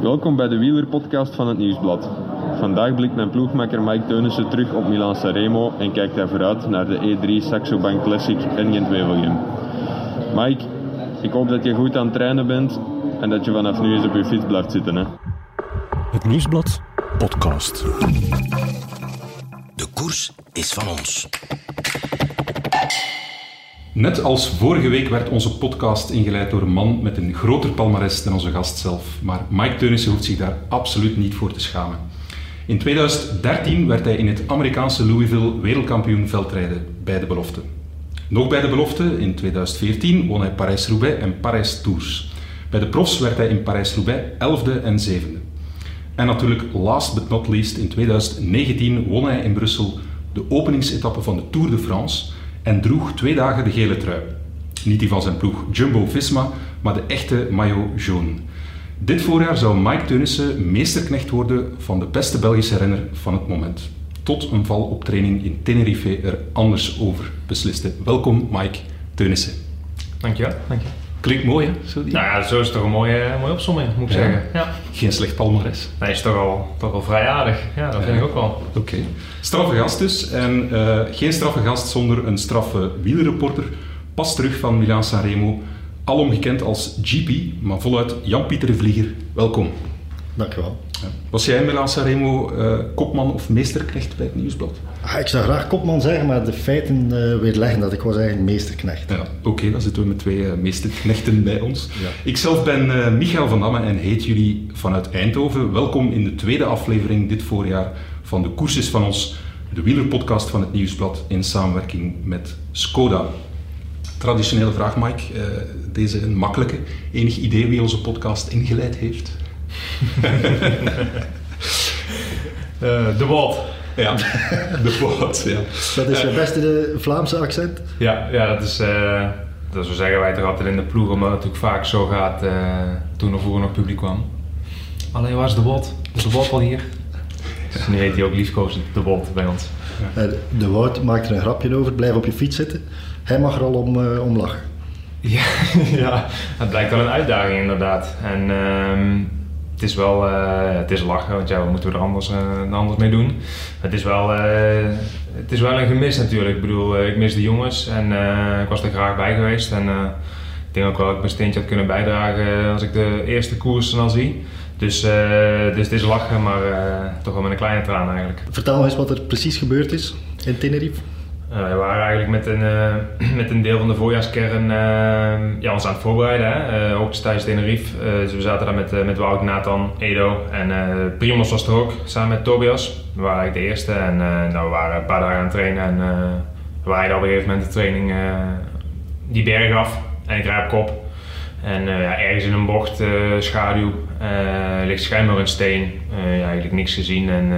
Welkom bij de wielerpodcast van het Nieuwsblad. Vandaag blikt mijn ploegmaker Mike Teunissen terug op Milan Sanremo en kijkt hij vooruit naar de E3 Saxo Bank Classic en Gent-Wevelgem. Mike, ik hoop dat je goed aan het trainen bent en dat je vanaf nu eens op je fiets blijft zitten. Hè? Het Nieuwsblad podcast. De koers is van ons. Net als vorige week werd onze podcast ingeleid door een man met een groter palmares dan onze gast zelf. Maar Mike Teunissen hoeft zich daar absoluut niet voor te schamen. In 2013 werd hij in het Amerikaanse Louisville wereldkampioen veldrijden bij de belofte. Nog bij de belofte, in 2014, won hij Parijs-Roubaix en Parijs-Tours. Bij de profs werd hij in Parijs-Roubaix 11e en 7e. En natuurlijk, last but not least, in 2019 won hij in Brussel de openingsetappe van de Tour de France en droeg twee dagen de gele trui. Niet die van zijn ploeg Jumbo-Visma, maar de echte maillot jaune. Dit voorjaar zou Mike Teunissen meesterknecht worden van de beste Belgische renner van het moment. Tot een val op training in Tenerife er anders over besliste. Welkom Mike Teunissen. Dankjewel. Dank je. Klinkt mooi hè? Zo die? Nou ja, zo is het toch een mooie, mooie opzomming, moet ik zeggen. Ja. Geen slecht palmares. Nee, is toch al, toch al vrij aardig. Ja, dat vind ik ook wel. Oké. Straffe gast dus. En eh, geen straffe gast zonder een straffe wielerreporter. Pas terug van Milaan Sanremo. Alom gekend als GP, maar voluit Jan-Pieter de Vlieger. Welkom. Dankjewel. Was jij in Sanremo eh, kopman of meesterknecht bij het Nieuwsblad? Ah, ik zou graag kopman zeggen, maar de feiten uh, weerleggen dat ik was eigenlijk meesterknecht. Ja, Oké, dan zitten we met twee uh, meesterknechten bij ons. Ja. Ik zelf ben Michael van Damme en heet jullie vanuit Eindhoven. Welkom in de tweede aflevering dit voorjaar van de Koers is van ons, de wielerpodcast van het Nieuwsblad in samenwerking met Skoda. Traditionele vraag, Mike. deze een makkelijke. Enig idee wie onze podcast ingeleid heeft? Uh, de Walt. Ja, de Walt, ja. Dat is je beste de Vlaamse accent? Ja, ja dat is... Uh, dat zo zeggen wij toch altijd in de ploeg, omdat het natuurlijk vaak zo gaat uh, toen er vroeger nog publiek kwam. Alleen waar is de Walt? Is de Walt al hier? Dus nu heet hij ook liefkozend de Walt bij ons. Ja. De Wout maakt er een grapje over, blijf op je fiets zitten. Hij mag er al om, om lachen. Ja, ja, het blijkt wel een uitdaging inderdaad. En ehm, het is wel uh, het is lachen, want ja, wat moeten we er anders, uh, anders mee doen? Het is, wel, uh, het is wel een gemis natuurlijk. Ik bedoel, ik mis de jongens en ik was er graag bij geweest. En ik denk ook wel dat ik mijn steentje had kunnen bijdragen als ik de eerste koers dan zie. Dus, dus het is lachen, maar toch wel met een kleine traan eigenlijk. Vertel nog eens wat er precies gebeurd is in Tenerife. Uh, we waren eigenlijk met een, uh, met een deel van de voorjaarskern uh, ja, ons aan het voorbereiden. Hè? ook tijdens Tenerife. dus we zaten daar met, met Wout, Nathan, Edo en Primos was er ook, samen met Tobias. We waren eigenlijk de eerste en nou, we waren een paar dagen aan het trainen. En we rijden op een gegeven moment de training die berg af en ik rijd op kop. En ja, ergens in een bocht, schaduw, ligt schijnbaar een steen. ja, eigenlijk niks gezien en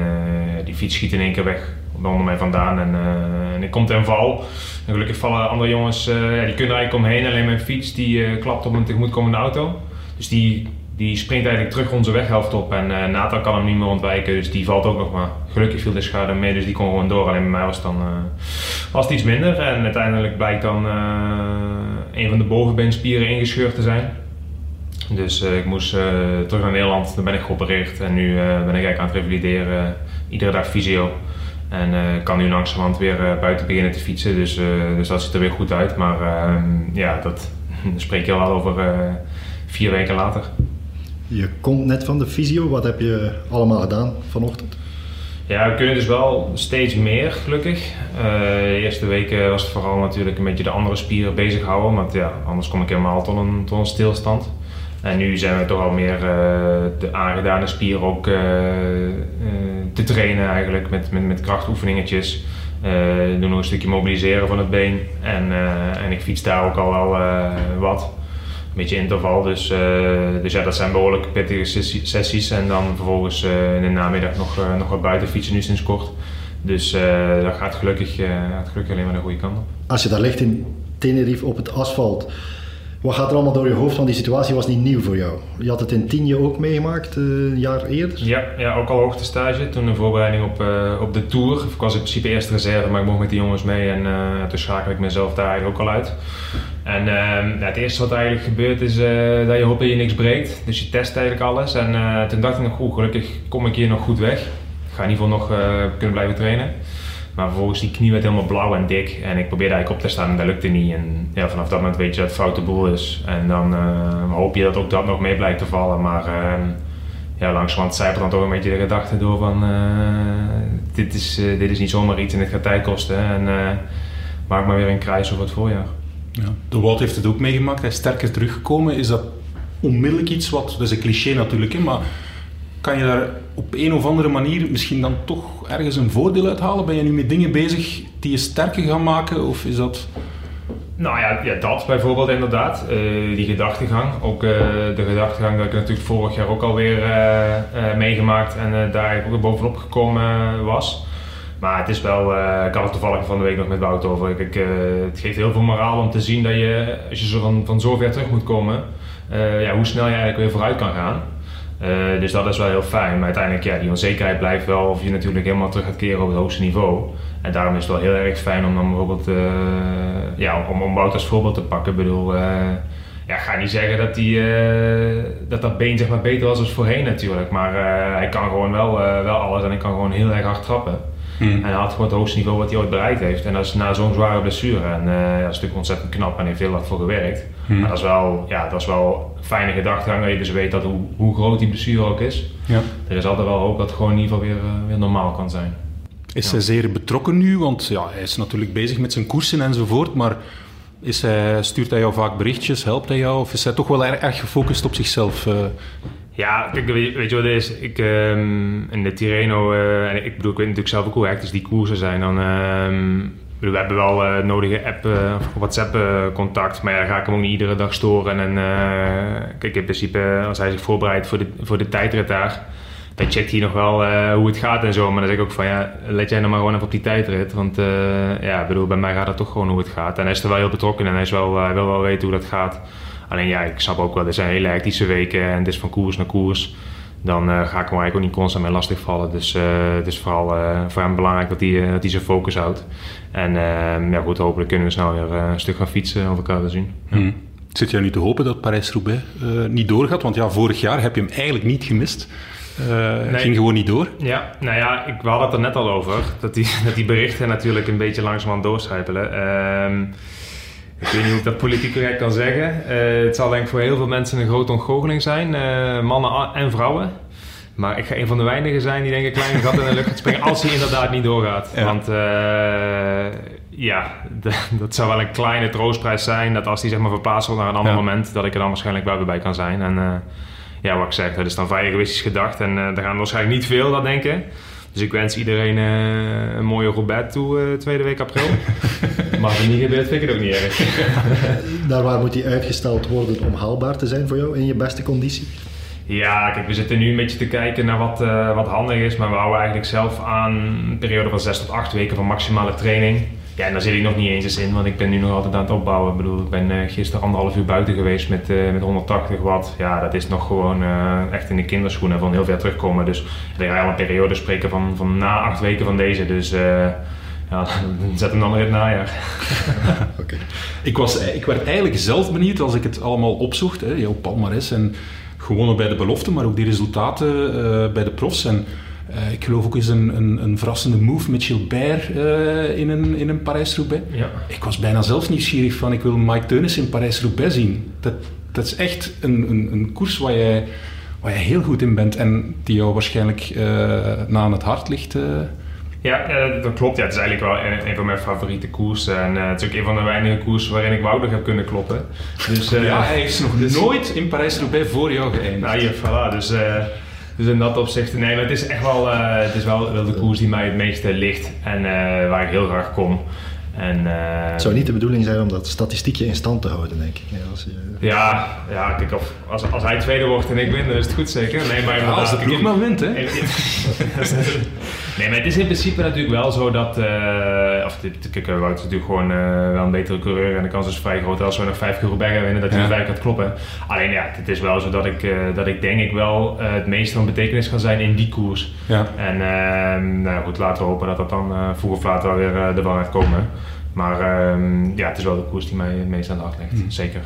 die fiets schiet in één keer weg onder mij vandaan en, uh, en ik kom ten val. Gelukkig vallen andere jongens, uh, ja, die kunnen eigenlijk omheen. Alleen mijn fiets die uh, klapt op een tegemoetkomende auto. Dus die, die springt eigenlijk terug onze weghelft op. En Nathan kan hem niet meer ontwijken, dus die valt ook nog maar. Gelukkig viel de schade mee, dus die kon gewoon door. Alleen bij mij was dan was het iets minder. En uiteindelijk blijkt dan een van de bovenbeenspieren ingescheurd te zijn. Dus ik moest terug naar Nederland, daar ben ik geopereerd. En nu ben ik eigenlijk aan het revalideren, iedere dag fysio. En uh, kan nu langzamerhand weer uh, buiten beginnen te fietsen. Dus, uh, dus dat ziet er weer goed uit. Maar ehm, ja, dat spreek je al over vier weken later. Je komt net van de fysio. Wat heb je allemaal gedaan vanochtend? Ja, we kunnen dus wel steeds meer, gelukkig. de eerste weken was het vooral natuurlijk een beetje de andere spieren bezighouden. Want ja, anders kom ik helemaal tot een, tot een stilstand. En nu zijn we toch al meer de aangedane spieren ook te trainen eigenlijk met, met, met krachtoefeningetjes. Uh, doen nog een stukje mobiliseren van het been. En, en ik fiets daar ook al wel wat. Een beetje interval. Dus, dus ja, dat zijn behoorlijk pittige sessies. En dan vervolgens in de namiddag nog, nog wat buiten fietsen nu sinds kort. Dus dat gaat gelukkig, gaat gelukkig alleen maar de goede kant op. Als je daar ligt in Tenerife op het asfalt, wat gaat er allemaal door je hoofd? Want die situatie was niet nieuw voor jou. Je had het in Tienje ook meegemaakt, uh, een jaar eerder? Ja, ja ook al hoogtestage. Toen een voorbereiding op, uh, op de Tour. Ik was in principe eerst reserve, maar ik mocht met die jongens mee. En uh, toen schakel ik mezelf daar eigenlijk ook al uit. En ehm, het eerste wat eigenlijk gebeurt is eh, dat je hoopt dat je niks breekt. Dus je test eigenlijk alles. En eh, toen dacht ik nog, goed, gelukkig kom ik hier nog goed weg. Ik ga in ieder geval nog eh, kunnen blijven trainen. Maar vervolgens die knie werd helemaal blauw en dik. En ik probeerde eigenlijk op te staan en dat lukte niet. En ja, vanaf dat moment weet je dat het foute boel is. En dan eh, hoop je dat ook dat nog mee blijkt te vallen. Maar ehm, ja, langzamerhand zijpelt dan toch een beetje de gedachte door van... eh, dit, is, eh, dit is niet zomaar iets en dit gaat tijd kosten. En maak maar weer een kruis over het voorjaar. Ja. De Wout heeft het ook meegemaakt, hij is sterker teruggekomen. Is dat onmiddellijk iets wat, dat is een cliché natuurlijk, hè, maar kan je daar op een of andere manier misschien dan toch ergens een voordeel uithalen? Ben je nu met dingen bezig die je sterker gaan maken? Of is dat... Nou ja, ja dat bijvoorbeeld inderdaad. Eh, die gedachtegang. Ook eh, de gedachtegang dat ik natuurlijk vorig jaar ook alweer eh meegemaakt en daar ook bovenop gekomen was. Maar het is wel, ik had het toevallig van de week nog met Wout over. Het geeft heel veel moraal om te zien dat je, als je zo van, van zo terug moet komen, ja, hoe snel je eigenlijk weer vooruit kan gaan. Eh, dus dat is wel heel fijn. Maar uiteindelijk, ja, die onzekerheid blijft wel of je natuurlijk helemaal terug gaat keren op het hoogste niveau. En daarom is het wel heel erg fijn om dan bijvoorbeeld, eh, ja, om, om Wout als voorbeeld te pakken. Ik bedoel, eh, ja, ga niet zeggen dat, die, dat dat been zeg maar beter was als voorheen natuurlijk. Maar hij kan gewoon wel, wel alles en hij kan gewoon heel erg hard trappen. En hij had gewoon het hoogste niveau wat hij ooit bereikt heeft. En dat is na zo'n zware blessure. En eh, ja, dat is natuurlijk ontzettend knap en heeft heel hard voor gewerkt. Maar dat is wel, ja, dat is wel een fijne gedachtegang dat je dus weet dat hoe, hoe groot die blessure ook is. Ja. Er is altijd wel hoop dat het gewoon in ieder geval weer, eh, weer normaal kan zijn. Is hij zeer betrokken nu? Want ja, hij is natuurlijk bezig met zijn koersen enzovoort, maar is hij, stuurt hij jou vaak berichtjes, helpt hij jou? Of is hij toch wel erg, erg gefocust op zichzelf? eh? Ja, weet, je wat het is? Ik, ehm, in de Tirreno, eh, en ik bedoel, ik weet natuurlijk zelf ook hoe hectisch die koersen zijn. Dan, bedoel, we hebben wel eh, nodige app, of WhatsApp contact, maar ja, ga ik hem ook niet iedere dag storen. En kijk, in principe, als hij zich voorbereidt voor de, voor de tijdrit daar, dan checkt hij nog wel hoe het gaat en zo. Maar dan zeg ik ook van, ja, let jij nou maar gewoon even op die tijdrit. Want ja, bedoel, bij mij gaat het toch gewoon hoe het gaat. En hij is er wel heel betrokken en hij, is wel, hij wil wel weten hoe dat gaat. Alleen ja, ik snap ook wel, er zijn hele hectische weken en het is van koers naar koers. Dan eh, ga ik hem eigenlijk ook niet constant mee lastigvallen. Dus eh, het is vooral eh, voor hem belangrijk dat hij, dat hij zijn focus houdt. En ja, goed, hopelijk kunnen we snel weer een stuk gaan fietsen of elkaar te zien. Ja. Hm. Zit jij nu te hopen dat Parijs-Roubaix niet doorgaat? Want ja, vorig jaar heb je hem eigenlijk niet gemist. Nee. ging gewoon niet door. Ja, nou ja, ik, we hadden het er net al over. Dat die, dat die berichten natuurlijk een beetje langzamerhand doorcijpelen. Ehm, ik weet niet hoe ik dat politiek correct kan zeggen. Eh, het zal denk ik voor heel veel mensen een grote ontgoocheling zijn. eh, mannen en vrouwen. Maar ik ga een van de weinigen zijn die denk ik een klein gat in de lucht gaat springen als hij inderdaad niet doorgaat. Ja. Want eh, ja, dat zou wel een kleine troostprijs zijn. Dat als hij zeg maar verplaatst wordt naar een ander Ja. moment, dat ik er dan waarschijnlijk wel weer bij kan zijn. En ja, wat ik zeg, dat is dan vrij egoïstisch gedacht. En er gaan waarschijnlijk niet veel dat denken. Dus ik wens iedereen eh, een mooie Robert toe, eh, tweede week april. maar het niet gebeurt, vind ik het ook niet erg. Daar waar moet die uitgesteld worden om haalbaar te zijn voor jou in je beste conditie? Ja, kijk, we zitten nu een beetje te kijken naar wat, eh, wat handig is. Maar we houden eigenlijk zelf aan een periode van 6 tot 8 weken van maximale training. Ja, en daar zit ik nog niet eens eens in, want ik ben nu nog altijd aan het opbouwen. Ik bedoel, ik ben eh, gisteren anderhalf uur buiten geweest met, eh, met 180 watt. Ja, dat is nog gewoon eh, echt in de kinderschoenen van heel ver terugkomen. Dus dan ga al een periode spreken van, van na acht weken van deze. Dus ja, zet hem dan maar in het najaar. Oké. Ik, was, ik werd eigenlijk zelf benieuwd als ik het allemaal opzocht. Hè, jouw palmarès en gewonnen bij de belofte, maar ook die resultaten bij de profs. En eh, ik geloof ook eens een, een, een verrassende move met Gilbert eh, in een, in een Parijs-Roubaix. Ja. Ik was bijna zelf nieuwsgierig van, ik wil Mike Teunis in Parijs-Roubaix zien. Dat, dat is echt een, een, een koers waar jij, waar jij heel goed in bent en die jou waarschijnlijk eh, na aan het hart ligt. Ja, dat klopt. Ja, het is eigenlijk wel een, een van mijn favoriete koersen. En eh, het is ook een van de weinige koersen waarin ik Wout nog heb kunnen kloppen. Dus, ja, hij is nog dus- nooit in Parijs-Roubaix voor jou geëindigd. Nou, hier, voilà. Dus, dus in dat opzicht, nee, maar het is echt wel, eh, het is wel, wel de koers die mij het meeste ligt en eh, waar ik heel graag kom. En, eh, Het zou niet de bedoeling zijn om dat statistiekje in stand te houden, denk ik. Ja, als je, ja, ja, kijk, of, als, als hij tweede wordt en ik win, dan is het goed zeker. Nee, maar Ja, als de ploeg ik- maar wint, hè? nee, maar het is in principe natuurlijk wel zo dat. eh of dit, kijk, eh, Wout is natuurlijk gewoon eh, wel een betere coureur. En de kans is vrij groot als we nog vijf keer Roubaix gaan winnen dat hij Ja. vijf gaat kloppen. Alleen ja, het is wel zo dat ik, eh, dat ik denk ik wel het meeste van betekenis kan zijn in die koers. Ja. En ehm, nou goed, laten we hopen dat dat dan vroeg of laat wel weer uh, er wel gaat komen. Maar ehm, ja, het is wel de koers die mij het meest aan de hart ligt, zeker.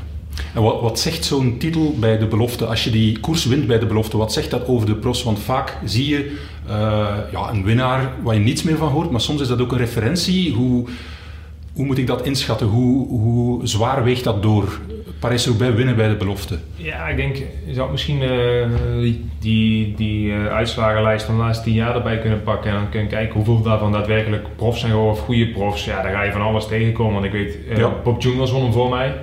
En wat, wat zegt zo'n titel bij de belofte, als je die koers wint bij de belofte, wat zegt dat over de pros? Want vaak zie je eh, ja, een winnaar waar je niets meer van hoort, maar soms is dat ook een referentie. Hoe, hoe moet ik dat inschatten? Hoe, hoe zwaar weegt dat door Parijs-Roubaix winnen bij de belofte? Ja, ik denk, je zou misschien eh, die, die, eh, uitslagenlijst van de laatste tien jaar erbij kunnen pakken en dan kunnen kijken hoeveel daarvan daadwerkelijk profs zijn geworden of goede profs. Ja, daar ga je van alles tegenkomen. Want ik weet, uh, Ja. Bob Jungels won hem voor mij.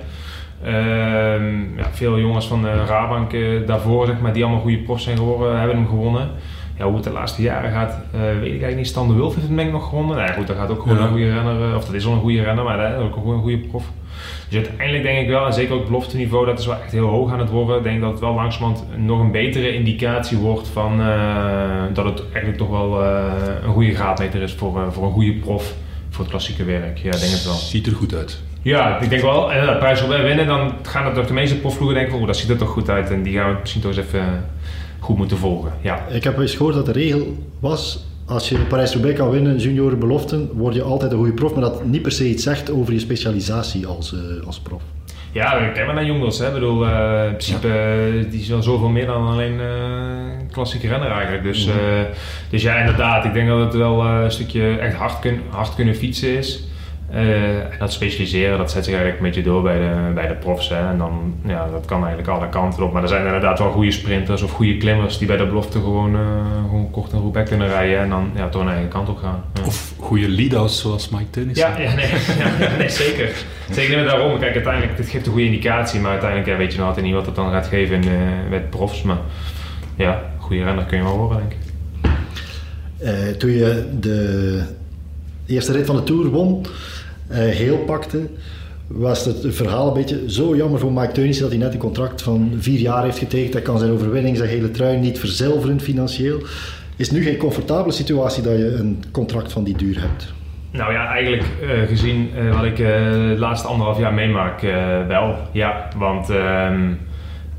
Ehm, ja, veel jongens van de Rabank eh, daarvoor, zeg maar, die allemaal goede profs zijn geworden, hebben hem gewonnen. Ja, hoe het de laatste jaren gaat, eh, weet ik eigenlijk niet. Stan de Wulf heeft het ik nog gewonnen. Nou ja, goed, dat gaat ook gewoon Ja. een goede renner, eh, of dat is wel een goede renner, maar dat is ook gewoon een goede prof. Dus uiteindelijk denk ik wel, en zeker ook het belofteniveau, dat is wel echt heel hoog aan het worden. Ik denk dat het wel langzamerhand nog een betere indicatie wordt van eh, dat het eigenlijk toch wel eh, een goede graadmeter is voor, eh, voor een goede prof voor het klassieke werk. Ja, ik denk het wel. Ziet er goed uit. Ja, ik denk wel, en dat prijs wel winnen, dan gaan het toch de meeste profvloegen denken van, oh, dat ziet er toch goed uit en die gaan we misschien toch eens even eh, goed moeten volgen. Ja. Ik heb eens gehoord dat de regel was, als je Parijs-Roubaix kan winnen, junioren beloften, word je altijd een goede prof, maar dat niet per se iets zegt over je specialisatie als, eh, als prof. Ja, kijk maar naar Jongens. Hè. Ik bedoel, eh, in principe, eh, die is wel zoveel meer dan alleen klassieke renner eigenlijk. Dus, eh, dus ja, inderdaad. Ik denk dat het wel een stukje echt hard, kun, hard kunnen fietsen is. Eh, en dat specialiseren, dat zet zich eigenlijk een beetje door bij de, bij de profs. Hè. En dan, ja, dat kan eigenlijk alle kanten op. Maar er zijn inderdaad wel goede sprinters of goede klimmers die bij de belofte gewoon, eh, gewoon kort een Roubaix kunnen rijden. En dan ja, toch een eigen kant op gaan. Ja. Of goede lead-outs zoals Mike Teunissen. Ja, ja, nee, ja, nee, zeker. Zeker met daarom. Kijk, uiteindelijk, dit geeft een goede indicatie, maar uiteindelijk ja, weet je nog altijd niet wat het dan gaat geven in, eh, met profs. Maar ja, goede renner kun je wel horen, denk ik. Eh, toen je de eerste rit van de Tour won, heel pakte, was het verhaal een beetje zo jammer voor Mike Teunissen dat hij net een contract van vier jaar heeft getekend. Hij kan zijn overwinning, zijn hele trui niet verzilveren financieel. Is nu geen comfortabele situatie dat je een contract van die duur hebt? Nou ja, eigenlijk eh, gezien eh, wat ik eh de laatste anderhalf jaar meemaak, eh, wel. Ja, want ehm,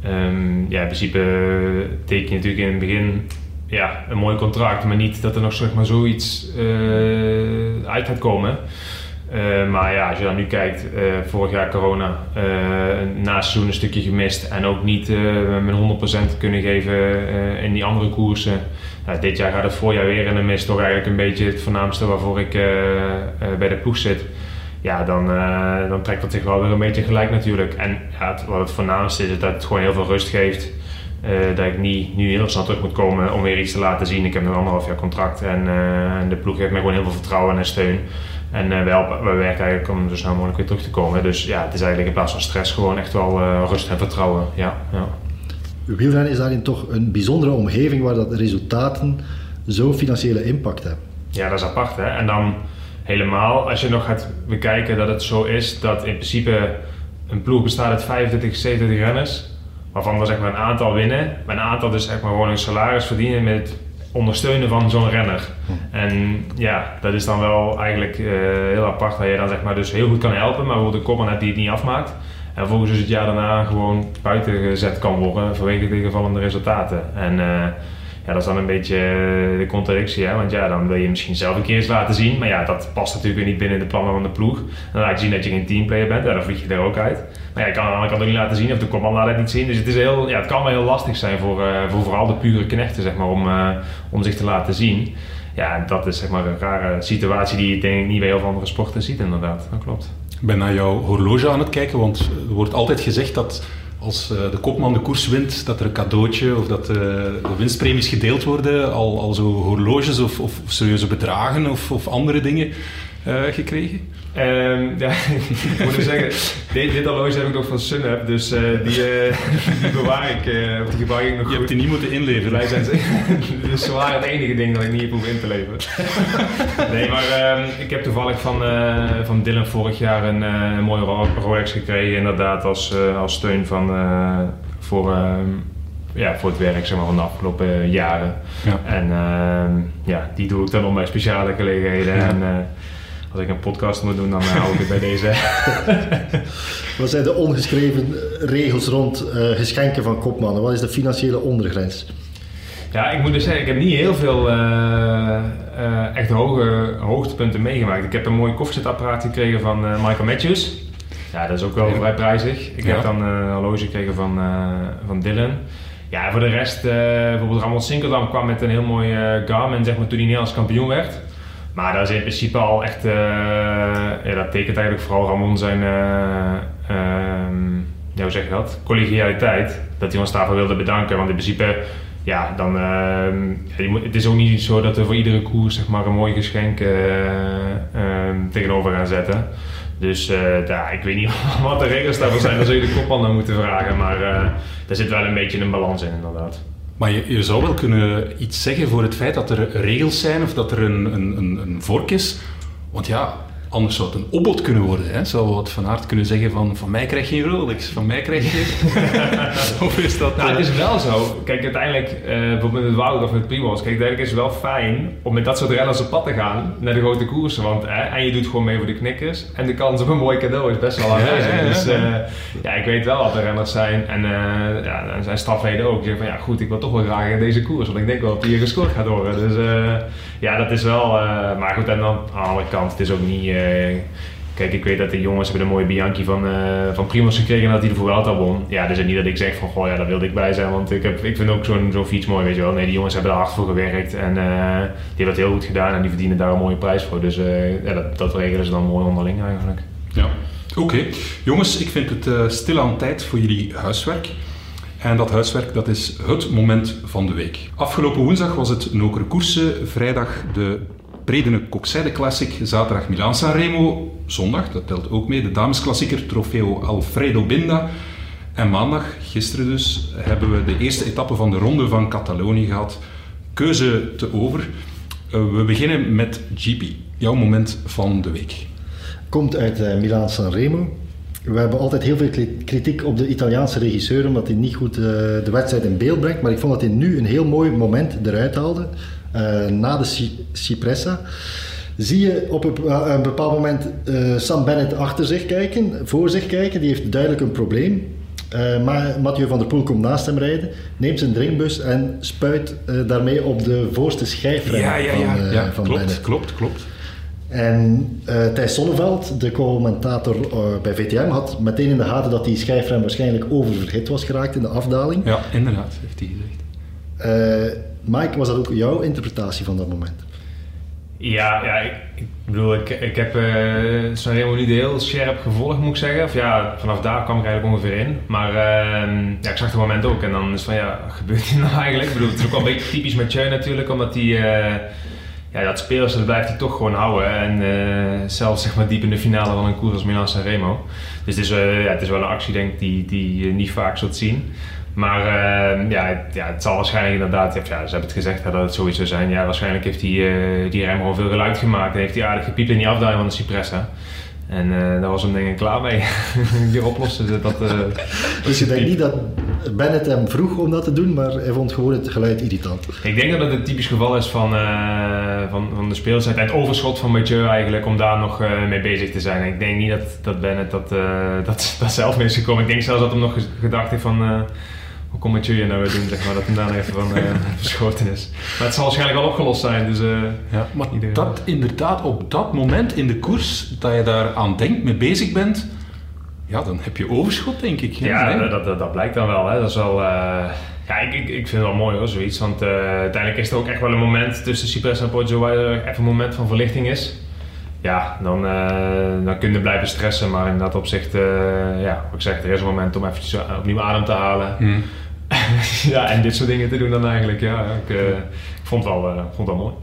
ehm, ja, in principe teken je natuurlijk in het begin ja, een mooi contract, maar niet dat er nog maar, zoiets eh, uit gaat komen. Eh, maar ja, als je dan nu kijkt, eh, vorig jaar corona, eh na seizoen een stukje gemist en ook niet met 100% kunnen geven in die andere koersen. Nou, dit jaar gaat het voorjaar weer in de mist, toch eigenlijk een beetje het voornaamste waarvoor ik bij de ploeg zit. Ja, dan, dan trekt dat zich wel weer een beetje gelijk natuurlijk. En wat het voornaamste is, is dat het gewoon heel veel rust geeft. Dat ik niet nu heel snel terug moet komen om weer iets te laten zien. Ik heb nog anderhalf jaar contract en, en de ploeg geeft mij gewoon heel veel vertrouwen en steun. En eh, wij, helpen- wij werken eigenlijk om zo snel mogelijk weer terug te komen. Dus ja, het is eigenlijk in plaats van stress gewoon echt wel eh, rust en vertrouwen. Ja, ja. Wielrennen is daarin toch een bijzondere omgeving waar dat resultaten zo'n financiële impact hebben. Ja, dat is apart hè. En dan helemaal als je nog gaat bekijken dat het zo is dat in principe een ploeg bestaat uit 25, 27 renners. Waarvan er zeg maar een aantal winnen. Maar een aantal dus zeg maar gewoon een salaris verdienen met ondersteunen van zo'n renner. En ja, dat is dan wel eigenlijk eh, heel apart. Dat je dan zeg maar dus heel goed kan helpen. Maar bijvoorbeeld een kopman hebt die het niet afmaakt. En vervolgens dus het jaar daarna gewoon buiten gezet kan worden vanwege tegenvallende resultaten. En eh, ja, dat is dan een beetje eh, de contradictie, hè? want ja, dan wil je misschien zelf een keer eens laten zien, maar ja, dat past natuurlijk weer niet binnen de plannen van de ploeg. Dan laat je zien dat je geen teamplayer bent, ja, dan vlieg je er ook uit. Ja, je kan aan de kant ook niet laten zien, of de kopman laat het niet zien. Dus het, is heel, ja, het kan wel heel lastig zijn voor, eh, voor vooral de pure knechten, zeg maar, om, eh, om zich te laten zien. Ja, dat is zeg maar een rare situatie die je denk ik niet bij heel veel andere sporten ziet, inderdaad. Dat klopt. Ik ben naar jouw horloge aan het kijken, want er wordt altijd gezegd dat als eh, de kopman de koers wint, dat er een cadeautje of dat de winstpremies gedeeld worden, al, al zo horloges of, of serieuze bedragen of, of andere dingen eh, gekregen. Ehm, ja, ik moet zeggen, dit, dit horloge heb ik nog van Sunweb, dus eh, die, eh, die bewaar ik, of die gebruik ik nog Je hebt die niet moeten inleveren. Blij zijn ze. dus zwaar het enige ding dat ik niet heb hoeven in te leveren. nee, maar ehm, ik heb toevallig van, van Dylan vorig jaar een, een mooie Ro- Rolex gekregen. Inderdaad, als, als steun van, voor, ehm, ja, voor het werk zeg maar, van de afgelopen jaren. Ja. En ja, die doe ik dan op bij speciale gelegenheden. En als ik een podcast moet doen, dan eh, hou ik het bij deze. Wat zijn de ongeschreven regels rond eh, geschenken van kopmannen? Wat is de financiële ondergrens? Ja, ik moet dus zeggen, ik heb niet heel veel uh, uh, echt hoge hoogtepunten meegemaakt. Ik heb een mooi koffiezetapparaat gekregen van uh, Michael Matthews. Ja, dat is ook wel vrij prijzig. Ik heb dan een horloge gekregen van, van Dylan. Ja, voor de rest, bijvoorbeeld Ramon Sinkeldam kwam met een heel mooi Garmin, zeg maar, toen hij Nederlands kampioen werd. Maar dat is in principe al echt, ja, dat tekent eigenlijk vooral Ramon zijn, um, ja, hoe zeg je dat, collegialiteit. Dat hij ons daarvoor wilde bedanken, want in principe ja, dan, uh, het is ook niet zo dat we voor iedere koers zeg maar, een mooi geschenk uh, tegenover gaan zetten. Dus uh, ja, ik weet niet wat de regels daarvoor zijn, dan zul je de kopman dan moeten vragen. Maar daar zit wel een beetje een balans in, inderdaad. Maar je, zou wel kunnen iets zeggen voor het feit dat er regels zijn of dat er een, een, een vork is. Want ja, Anders zou het een opbod kunnen worden. Hè? Zou wat van Aert kunnen zeggen van, van mij krijg je geen Rolex, van mij krijg je... of is dat... Nou, het is wel zo. Kijk, uiteindelijk, uh, bijvoorbeeld met Wout of met Primos, kijk, uiteindelijk is het wel fijn om met dat soort renners op pad te gaan naar de grote koersen. Want, en je doet gewoon mee voor de knikkers. En de kans op een mooi cadeau is best wel aanwezig. Ja, ja, dus uh, ja, ik weet wel wat er renners zijn. En uh, ja, er zijn stafleden ook. Die zeggen van, ja goed, ik wil toch wel graag in deze koers. Want ik denk wel dat hier gescoord gaat worden. Dus ja, dat is wel... maar goed, en dan aan de andere kant, het is ook niet eh, kijk, ik weet dat de jongens hebben een mooie Bianchi van, uh, van Primoz gekregen dat hij de Vuelta won. Ja, dus niet dat ik zeg van, goh, ja, daar wilde ik bij zijn, want ik, heb, ik vind ook zo'n zo'n fiets mooi, weet je wel. Nee, die jongens hebben er hard voor gewerkt en die hebben het heel goed gedaan en die verdienen daar een mooie prijs voor. Dus ja, dat, dat regelen ze dan mooi onderling eigenlijk. Ja, oké. Jongens, ik vind het stilaan tijd voor jullie huiswerk. En dat huiswerk dat is het moment van de week. Afgelopen woensdag was het Nokere Koersen, vrijdag de Predene Coxide Classic, zaterdag Milaan Sanremo, zondag, dat telt ook mee, de damesklassieker Trofeo Alfredo Binda. En maandag, gisteren dus, hebben we de eerste etappe van de Ronde van Catalonië gehad. Keuze te over. Uh, we beginnen met GP, jouw moment van de week. Komt uit uh, Milaan Sanremo. We hebben altijd heel veel kritiek op de Italiaanse regisseur omdat hij niet goed uh, de wedstrijd in beeld brengt. Maar ik vond dat hij nu een heel mooi moment eruit haalde. Eh, na de Cipressa, zie je op een, een bepaald moment uh, Sam Bennett achter zich kijken, voor zich kijken. Die heeft duidelijk een probleem. Uh, maar Mathieu van der Poel komt naast hem rijden, neemt zijn drinkbus en spuit uh, daarmee op de voorste schijfrem ja, ja, ja. van, ja, van klopt, Bennett. Klopt, klopt. En uh, Thijs Sonneveld, de commentator bij VTM, had meteen in de gaten dat die schijfrem waarschijnlijk oververhit was geraakt in de afdaling. Ja, inderdaad, heeft hij gezegd. Mike, was dat ook jouw interpretatie van dat moment? Ja, ja ik, ik bedoel, ik, ik heb uh, Sanremo niet heel scherp gevolgd, moet ik zeggen. Of ja, vanaf daar kwam ik eigenlijk ongeveer in. Maar uh, ja, ik zag het moment ook en dan is van ja, wat gebeurt hier nou eigenlijk? Ik bedoel, het is ook wel een beetje typisch met Jeu natuurlijk, omdat hij... Ja, dat spelers, dat blijft hij toch gewoon houden. En uh, zelfs zeg maar diep in de finale van een koers als Milan Sanremo. Dus het is, uh, ja, het is wel een actie denk die, die je niet vaak zult zien. Maar uh, ja, ja, het zal waarschijnlijk inderdaad, ja, ze hebben het gezegd dat het zoiets zou zijn. Ja, waarschijnlijk heeft die, die rem gewoon veel geluid gemaakt en heeft hij aardig gepiept in die afdaling van de Cipressa. En uh, daar was hem denk ik klaar mee. die oplossen dat. dus je denkt niet dat Bennett hem vroeg om dat te doen, maar hij vond gewoon het geluid irritant. Ik denk dat het een typisch geval is van, van, van de speeltijd en het overschot van Mathieu eigenlijk om daar nog mee bezig te zijn. En ik denk niet dat, dat Bennett dat, dat, dat zelf mee is gekomen. Ik denk zelfs dat hij nog gedacht heeft van hoe kom met jullie nou weer doen, zeg maar, dat hem daar even van uh, verschoten is. Maar het zal waarschijnlijk al opgelost zijn, dus... Uh, ja, maar dat inderdaad, op dat moment in de koers, dat je daar aan denkt, mee bezig bent, ja, dan heb je overschot, denk ik. Ja, dat, dat, dat, blijkt dan wel, hè. Dat is wel... Uh, ja, ik, ik, ik vind het wel mooi hoor, zoiets. Want uiteindelijk is er ook echt wel een moment tussen Cypress en Poggio waar er even een moment van verlichting is ja, dan, uh, dan kun je blijven stressen. Maar in dat opzicht, uh, ja, wat ik zeg, er is een moment om even opnieuw adem te halen. Hmm. ja, en dit soort dingen te doen dan eigenlijk. Ja, ik, uh, ik vond, het wel, vond het wel mooi.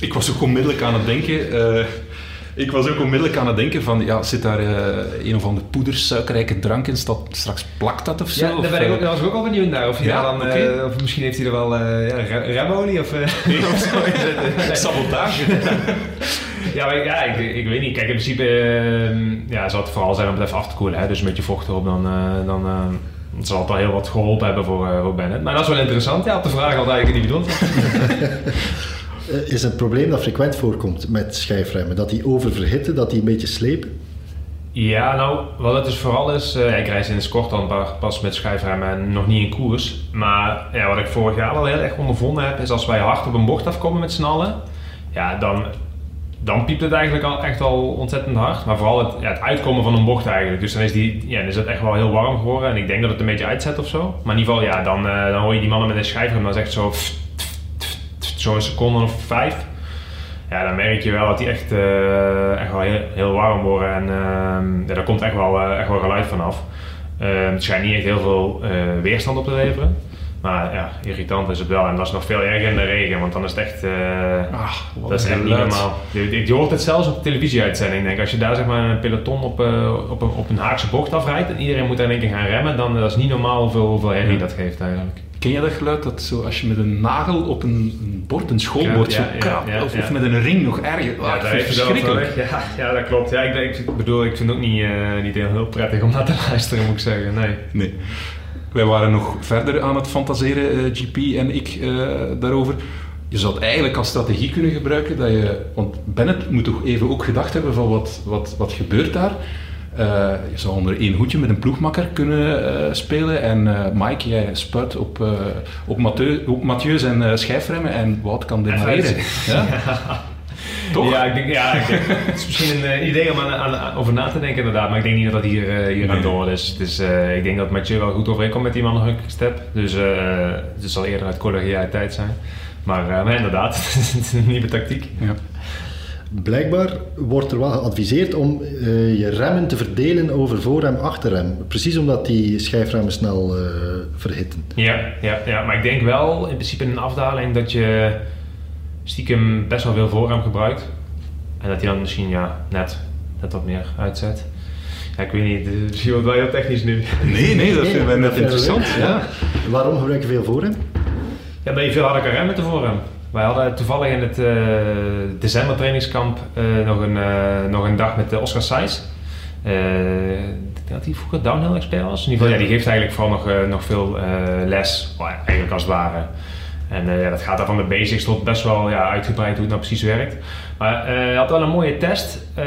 Ik was ook onmiddellijk aan het denken. ik was ook onmiddellijk aan het denken van, ja, zit daar een of andere poedersuikerrijke drank in? Staat, straks plakt dat of zo? Ja, daar, ben ik ook, daar was ik ook al benieuwd naar. Of, hij ja, dan, okay. of misschien heeft hij er wel ja, remolie of, of zo in Sabotage. ja, maar, ja ik, ik, weet niet. Kijk, in principe uh, ja, zal het vooral zijn om het even af te koelen. Hè? Dus een beetje vocht erop, dan, uh, dan uh, zal het wel heel wat geholpen hebben voor, uh, voor Bennett. Maar dat is wel interessant, ja, op de vraag had eigenlijk niet bedoeld. is een probleem dat frequent voorkomt met schijfremmen. Dat die oververhitten, dat die een beetje slepen? Ja, nou, wat het dus vooral is, eh, ik reis in de sport dan pa- pas met schuifremmen en nog niet in koers. Maar ja, wat ik vorig jaar al heel erg ondervonden heb, is als wij hard op een bocht afkomen met z'n allen, ja, dan, dan piept het eigenlijk al echt al ontzettend hard. Maar vooral het, ja, het uitkomen van een bocht eigenlijk. Dus dan is, die, ja, dan is het echt wel heel warm geworden en ik denk dat het een beetje uitzet of zo. Maar in ieder geval, ja, dan, eh, dan hoor je die mannen met een dat is echt zo, zo'n seconde of vijf. Ja, dan merk je wel dat die echt, eh, echt wel heel, heel warm worden en ehm, ja, daar komt echt wel, eh, echt wel geluid vanaf. Ehm het schijnt niet echt heel veel weerstand op te leveren. Maar ja, irritant is het wel. En dat is nog veel erger in de regen, want dan is het echt... Ah, wat dat is echt niet normaal. Je, hoort het zelfs op de televisieuitzending. Denk. Als je daar zeg maar, een peloton op, eh, op, een, op een haakse bocht afrijdt en iedereen moet daar in één keer gaan remmen, dan eh, dat is niet normaal hoeveel, hoeveel herrie Ja. dat geeft eigenlijk. Ken je dat geluid dat zo als je met een nagel op een, bord, een schoolbord, Ja, of, met een ring nog erger? Ah, Ja, je zelf wel verschrikkelijk. Ja, ja, dat klopt. Ja, ik, ik bedoel, ik vind het ook niet, niet heel, heel prettig om naar te luisteren, moet ik zeggen. Nee. Nee. Wij waren nog verder aan het fantaseren, eh, GP en ik, eh, daarover. Je zou het eigenlijk als strategie kunnen gebruiken dat je... Want Bennett moet toch even ook gedacht hebben van wat, wat, wat gebeurt daar. Eh, je zou onder één hoedje met een ploegmakker kunnen eh, spelen. En eh, Mike, jij spuit op, eh, op, Mathieu, op Mathieu zijn eh, schijfremmen en Wout kan demareren. Ja? Toch? Ja, ik denk, ja, ik denk, het is misschien een eh, idee om aan, aan- aan- over na te denken inderdaad, maar ik denk niet dat dat hier, eh, hier aan Nee. door is. Dus eh, ik denk dat Mathieu wel goed overeenkomt met die man Step. Dus eh, het zal eerder uit collegialiteit zijn. Maar, eh, maar inderdaad, het is een nieuwe tactiek. Ja. Blijkbaar wordt er wel geadviseerd om eh, je remmen te verdelen over voorrem, achterrem. Precies omdat die schijfremmen snel eh, verhitten. Ja, ja, ja, maar ik denk wel in principe in een afdaling dat je stiekem best wel veel voorrem gebruikt. En dat hij dan misschien ja, net, net wat meer uitzet. Ja, ik weet niet, misschien wordt wel heel technisch nu. Nee, nee, dat vinden wij net interessant. Ja. Waarom gebruik je veel voorrem? Ja, dat je veel harder kan remmen te voorrem. Wij hadden toevallig in het eh december trainingskamp eh, nog, een, eh, nog een dag met Oscar. Eh, ik denk dat hij vroeger downhill expert was. In ieder geval, ja, die geeft eigenlijk vooral nog, eh, nog veel eh, les, well, eigenlijk als het ware. En eh, ja, dat gaat dan van de basics tot best wel ja, uitgebreid hoe het nou precies werkt. Maar eh, hij had wel een mooie test eh,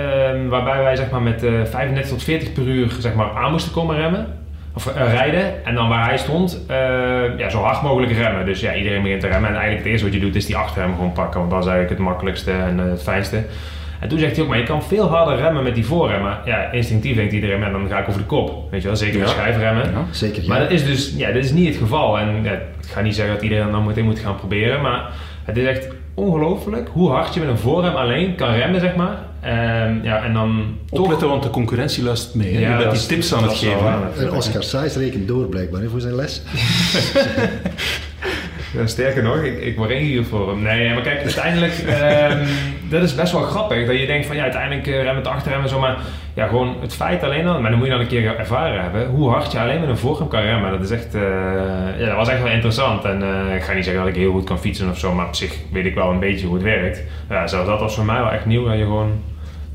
waarbij wij zeg maar, met eh 35 tot 40 per uur zeg maar, aan moesten komen remmen. Of eh, rijden. En dan waar hij stond, eh, ja, zo hard mogelijk remmen. Dus ja, iedereen begint te remmen. En eigenlijk het eerste wat je doet is die achterrem gewoon pakken. Want dat is eigenlijk het makkelijkste en eh, het fijnste. En toen zegt hij ook, maar je kan veel harder remmen met die voorremmen. Ja, instinctief denkt iedereen, ja, dan ga ik over de kop. Weet je wel, zeker met Ja. schijfremmen. Ja. Zeker, ja. Maar dat is dus ja, dat is niet het geval. En ja, ik ga niet zeggen dat iedereen dat meteen moet gaan proberen. Maar het is echt ongelooflijk hoe hard je met een voorrem alleen kan remmen, zeg maar. Ehm, ja, en dan toch... Opletten, want de concurrentie luistert mee. hè. Ja, je bent dat die tips aan het geven. En Oscar Sijs rekent door blijkbaar hè, voor zijn les. Ja, sterker nog, ik, ik ingehuurd voor hem. Nee, maar kijk, uiteindelijk, ehm, dat is best wel grappig. Dat je denkt van, ja, uiteindelijk uh, remmen het achterremmen zo, maar ja, gewoon het feit alleen al, maar dan moet je dan een keer ervaren hebben, hoe hard je alleen met een voorrem kan remmen. Dat is echt, eh, ja, dat was echt wel interessant. En eh, ik ga niet zeggen dat ik heel goed kan fietsen of zo, maar op zich weet ik wel een beetje hoe het werkt. Ja, zelfs dat was voor mij wel echt nieuw, dat je gewoon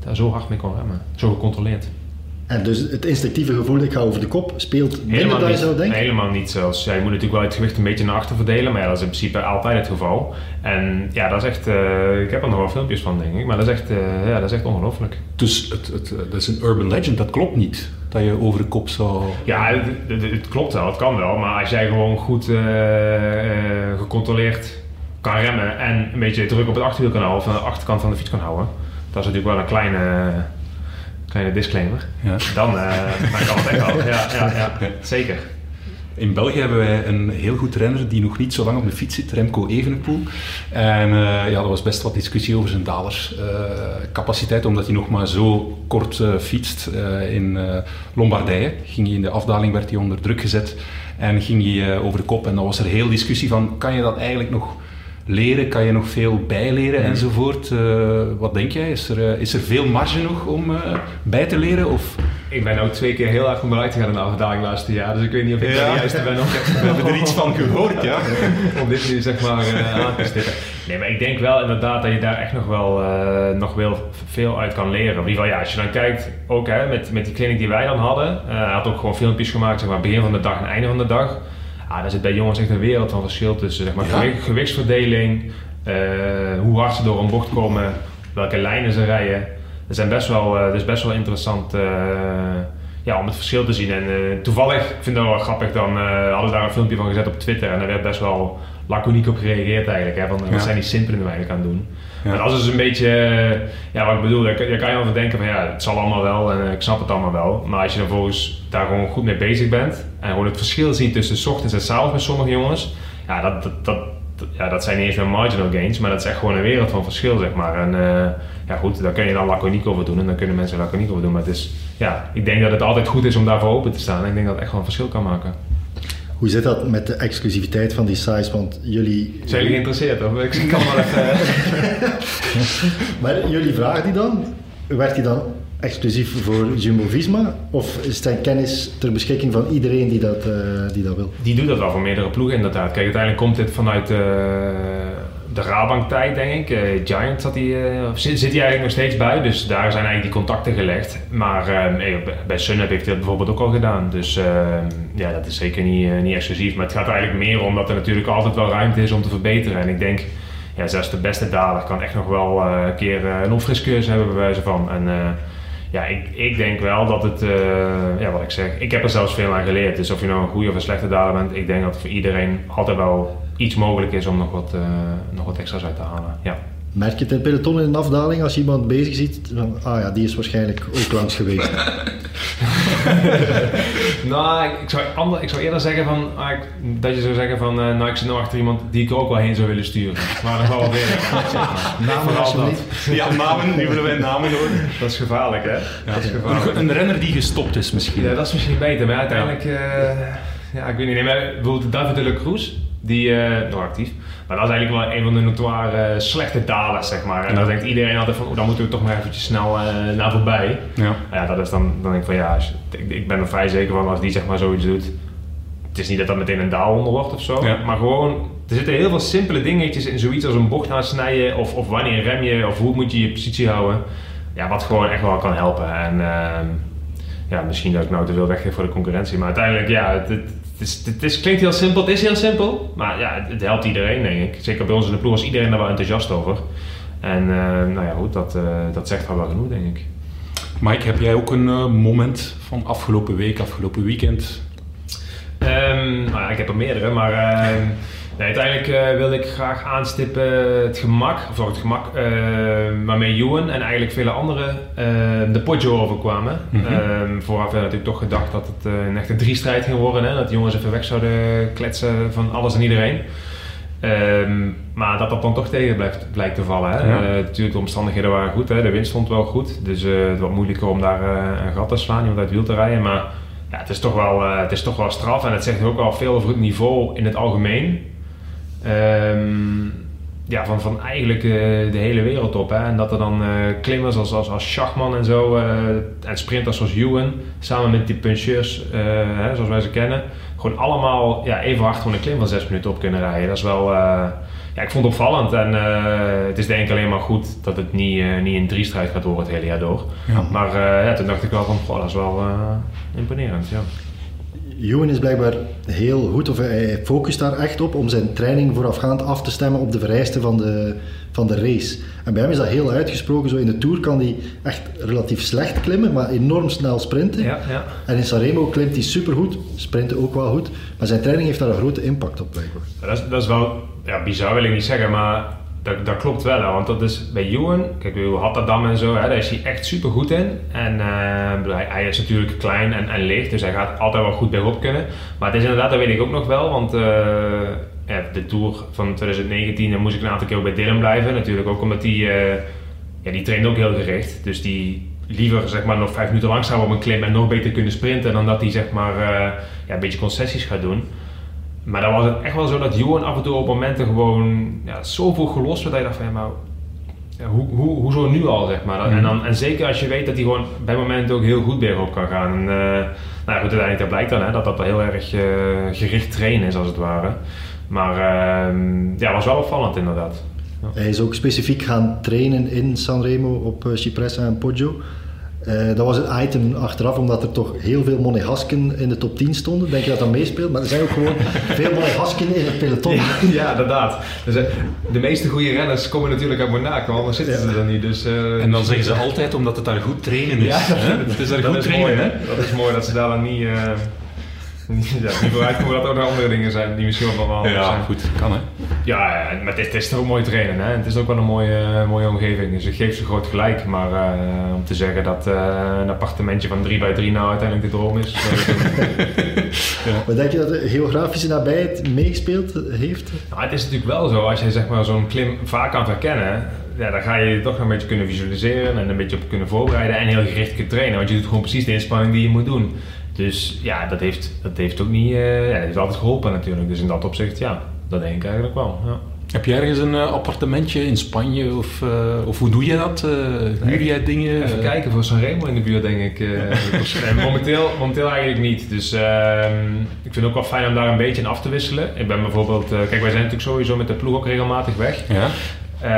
daar zo hard mee kon remmen. Zo gecontroleerd. En dus het instinctieve gevoel, ik ga over de kop, speelt minder Helemaal dan je niet, zou denken? helemaal niet zelfs. Ja, je moet natuurlijk wel het gewicht een beetje naar achter verdelen, maar ja, dat is in principe altijd het geval. En ja, dat is echt, eh, ik heb er nog wel filmpjes van denk ik, maar dat is echt, eh, ja, dat is echt ongelooflijk. Dus het, het, dat is een urban legend, dat klopt niet. Dat je over de kop zou... Ja, het, het- het klopt wel, het kan wel, maar als jij gewoon goed eh, eh, gecontroleerd kan remmen en een beetje druk op het achterwiel kan houden, of aan de achterkant van de fiets kan houden, dat is natuurlijk wel een kleine, kleine disclaimer. Ja. Dan, eh, dan kan het echt wel. Ja, ja, ja, zeker. In België hebben wij een heel goed renner die nog niet zo lang op de fiets zit, Remco Evenepoel. En eh, ja, er was best wat discussie over zijn dalerscapaciteit, omdat hij nog maar zo kort eh, fietst. Eh, in eh, Lombardije ging hij in de afdaling, werd hij onder druk gezet en ging hij eh, over de kop. En dan was er heel discussie van, kan je dat eigenlijk nog leren? Kan je nog veel bijleren enzovoort? Eh, wat denk jij? Is er, eh, is er veel marge nog om eh, bij te leren? Of... Ik ben ook twee keer heel erg onderuit gegaan in de afdaling laatste jaar, dus ik weet niet of ik Ja. de juiste ben om, We hebben er iets van gehoord, ja. om dit nu zeg maar eh, aan te stippen. Nee, maar ik denk wel inderdaad dat je daar echt nog wel, eh, nog wel veel uit kan leren. In ieder geval, ja, als je dan kijkt, ook hè, met, met die clinic die wij dan hadden, eh, hij had ook gewoon filmpjes gemaakt, zeg maar, begin van de dag en einde van de dag. Ah, daar zit bij jongens echt een wereld van verschil tussen, zeg maar, Ja. gewichtsverdeling, eh, hoe hard ze door een bocht komen, welke lijnen ze rijden. het, zijn best wel, eh, is best wel interessant eh, ja, om het verschil te zien. En toevallig, ik vind het wel grappig, dan hadden we daar een filmpje van gezet op Twitter. En daar werd best wel laconiek op gereageerd eigenlijk. Hè, van, Ja. wat zijn die simpelen nu eigenlijk aan het doen? Ja. Maar dat is dus een beetje, eh, ja wat ik bedoel, daar, kan- daar kan je over denken van ja, het zal allemaal wel en eh, ik snap het allemaal wel. Maar als je dan volgens daar gewoon goed mee bezig bent en gewoon het verschil ziet tussen 's ochtends en 's avonds met sommige jongens, ja dat, dat, ja, dat zijn niet eens meer marginal gains, maar dat is echt gewoon een wereld van verschil zeg maar. En eh, ja goed, daar kun je dan laconiek over doen en dan kunnen mensen laconiek over doen. Maar het is, ja, ik denk dat het altijd goed is om daarvoor open te staan en ik denk dat het echt wel een verschil kan maken. Hoe zit dat met de exclusiviteit van die sites? Want jullie... Zijn jullie geïnteresseerd? Of? Ik kan wel even... Maar jullie vragen die dan? Werkt die dan exclusief voor Jumbo-Visma? Of is zijn kennis ter beschikking van iedereen die dat, eh, die dat wil? Die doet dat wel voor meerdere ploegen inderdaad. Kijk, uiteindelijk komt dit vanuit eh, de Rabank-tijd, denk ik. Eh, Giant zat eh, of zit, hij eigenlijk nog steeds bij, dus daar zijn eigenlijk die contacten gelegd. Maar eh, nee, bij- Sunweb heeft hij dat bijvoorbeeld ook al gedaan. Dus eh, ja, dat is zeker niet, eh, niet exclusief. Maar het gaat eigenlijk meer om dat er natuurlijk altijd wel ruimte is om te verbeteren. En ik denk, ja, zelfs de beste daler kan echt nog wel eh, een keer eh, een opfriskeurs hebben, bij wijze van. En, eh, ja, ik, ik denk wel dat het, eh, ja, wat ik zeg, ik heb er zelfs veel aan geleerd. Dus of je nou een goede of een slechte daler bent, ik denk dat voor iedereen altijd wel iets mogelijk is om nog wat, eh, nog wat extra's uit te halen. Ja. Merk je het in het peloton in de afdaling als je iemand bezig ziet? Van, ah ja, die is waarschijnlijk ook langs geweest. nou, ik, zou ander, ik zou eerder zeggen van, ah, ik- dat je zou zeggen van, eh, nou ik zit nou achter iemand die ik er ook wel heen zou willen sturen. Maar dat wel weer. Namen alsjeblieft. Ja, namen, nu willen wij namen horen. Dat is gevaarlijk hè? Dat is gevaarlijk. Een, een renner die gestopt is misschien. Ja, dat is misschien beter, maar uiteindelijk, eh, ja, ik weet niet. Maar bijvoorbeeld David de Le Cruz, die, eh nog actief, maar dat is eigenlijk wel een van de notoire eh, slechte dalers, zeg maar. En Ja. dan denkt iedereen altijd van, oh, dan moeten we toch maar eventjes snel eh, naar voorbij. Ja. Maar ja, dat is dan, dan denk ik van, ja, als ik, ik ben er vrij zeker van als die zeg maar zoiets doet. Het is niet dat dat meteen een daalonder wordt of zo, Ja. maar gewoon, er zitten heel veel simpele dingetjes in zoiets als een bocht aansnijden of, of wanneer rem je of hoe moet je je positie houden. Ja, wat gewoon echt wel kan helpen. En ehm, ja, misschien dat ik nou te veel weggeef voor de concurrentie. Maar uiteindelijk, ja, het, het, het is, het is, klinkt heel simpel. Het is heel simpel. Maar ja, het, het helpt iedereen, denk ik. Zeker bij ons in de ploeg is iedereen daar wel enthousiast over. En eh, nou ja, goed, dat, eh, dat zegt wel wel genoeg, denk ik. Mike, heb jij ook een eh, moment van afgelopen week, afgelopen weekend? Ehm, nou ja, ik heb er meerdere, maar ehm, nee, uiteindelijk eh, wilde ik graag aanstippen het gemak, of het gemak, eh, waarmee Ewan en eigenlijk vele anderen eh, de Poggio overkwamen. Mhm. Ehm, vooraf werd natuurlijk toch gedacht dat het een echte drie-strijd ging worden, hè? dat de jongens even weg zouden kletsen van alles en iedereen. Ehm, maar dat dat dan toch tegen blijft, blijkt te vallen. Hè? Ja. Natuurlijk, de omstandigheden waren goed. Hè? De wind stond wel goed. Dus het was moeilijker om daar een gat te slaan, iemand uit het wiel te rijden. Maar ja, het, is toch wel, eh, het is toch wel straf. En het zegt ook wel veel over het niveau in het algemeen. Ehm, ja, van, van eigenlijk eh, de hele wereld op. Hè? En dat er dan eh, klimmers als, als, als Schachman en zo, eh, en sprinters zoals Ewan, samen met die puncheurs, hè, zoals wij ze kennen, gewoon allemaal ja, even hard gewoon een klim van zes minuten op kunnen rijden. Dat is wel, ja, ik vond het opvallend. En het is denk ik alleen maar goed dat het niet, niet in drie strijd gaat worden het hele jaar door. Ja. Maar ja, toen dacht ik wel van, goh, dat is wel imponerend. Ja. Ewan is blijkbaar heel goed, of hij focust daar echt op om zijn training voorafgaand af te stemmen op de vereisten van de, van de race. En bij hem is dat heel uitgesproken. Zo in de Tour kan hij echt relatief slecht klimmen, maar enorm snel sprinten. Ja, ja. En in Sanremo klimt hij supergoed, sprinten ook wel goed. Maar zijn training heeft daar een grote impact op blijkbaar. Dat is, dat is wel, ja, bizar wil ik niet zeggen, maar dat, dat klopt wel. Hè, want dat is bij Ewan, kijk, Hatterdam en zo, hè, daar is hij echt super goed in. En eh, hij, is natuurlijk klein en, en licht, dus hij gaat altijd wel goed bergop kunnen. Maar het is inderdaad, dat weet ik ook nog wel, want eh, de Tour van 2019, dan moest ik een aantal keer bij Dylan blijven. Natuurlijk ook omdat die, eh, ja, die traint ook heel gericht. Dus die liever zeg maar, nog vijf minuten langs zou op een klim en nog beter kunnen sprinten dan dat hij zeg maar, ja, een beetje concessies gaat doen. Maar dan was het echt wel zo dat Johan af en toe op momenten gewoon ja, zoveel gelost werd dat je dacht van ja, maar ja, hoe, hoe, hoezo nu al zeg maar. En, dan, en zeker als je weet dat hij gewoon bij momenten ook heel goed bergop kan gaan. En, eh, nou ja, goed, uiteindelijk dat blijkt dan hè, dat dat wel heel erg eh, gericht trainen is als het ware. Maar ehm, ja, was wel opvallend inderdaad. Hij is ook specifiek gaan trainen in Sanremo op eh, Cipressa en Poggio. Eh, dat was een item achteraf, omdat er toch heel veel Monegasken in de top 10 stonden. Denk je dat dat meespeelt? Maar er zijn ook gewoon veel Monegasken in het peloton. Ja, ja, inderdaad. Dus, eh, de meeste goede renners komen natuurlijk uit Monaco, anders zitten ze er niet. Dus, eh, En dan zeggen ze altijd omdat het daar goed trainen is. Ja, hè? Het is daar dat goed is trainen, mooi, hè? Dat is mooi dat ze daar dan niet, eh niet, ja, niet vooruit komen dat er ook nog andere dingen zijn die misschien wel anders Ja, zijn. goed, kan hè. Ja, ja, maar het is, het is toch ook mooi trainen. Hè? Het is ook wel een mooie, mooie omgeving. Dus ik geef ze groot gelijk. Maar eh, om te zeggen dat eh, een appartementje van 3 bij 3 nou uiteindelijk de droom is. ook- Maar denk je dat de geografische nabijheid meegespeeld heeft? nou, het is natuurlijk wel zo, als je zeg maar, zo'n klim vaak kan verkennen, ja, dan ga je je toch nog een beetje kunnen visualiseren en een beetje op kunnen voorbereiden en heel gericht kunnen trainen. Want je doet gewoon precies de inspanning die je moet doen. Dus ja, dat heeft, dat heeft ook niet, eh, ja, dat heeft altijd geholpen natuurlijk. Dus in dat opzicht, ja, dat denk ik eigenlijk wel. Ja. Heb je ergens een eh, appartementje in Spanje of, eh, of hoe doe je dat? Eh huur jij dingen? Even kijken voor Sanremo in de buurt, denk ik. momenteel, momenteel eigenlijk niet. Dus ehm, ik vind het ook wel fijn om daar een beetje in af te wisselen. Ik ben bijvoorbeeld, kijk, wij zijn natuurlijk sowieso met de ploeg ook regelmatig weg. Ja? Eh,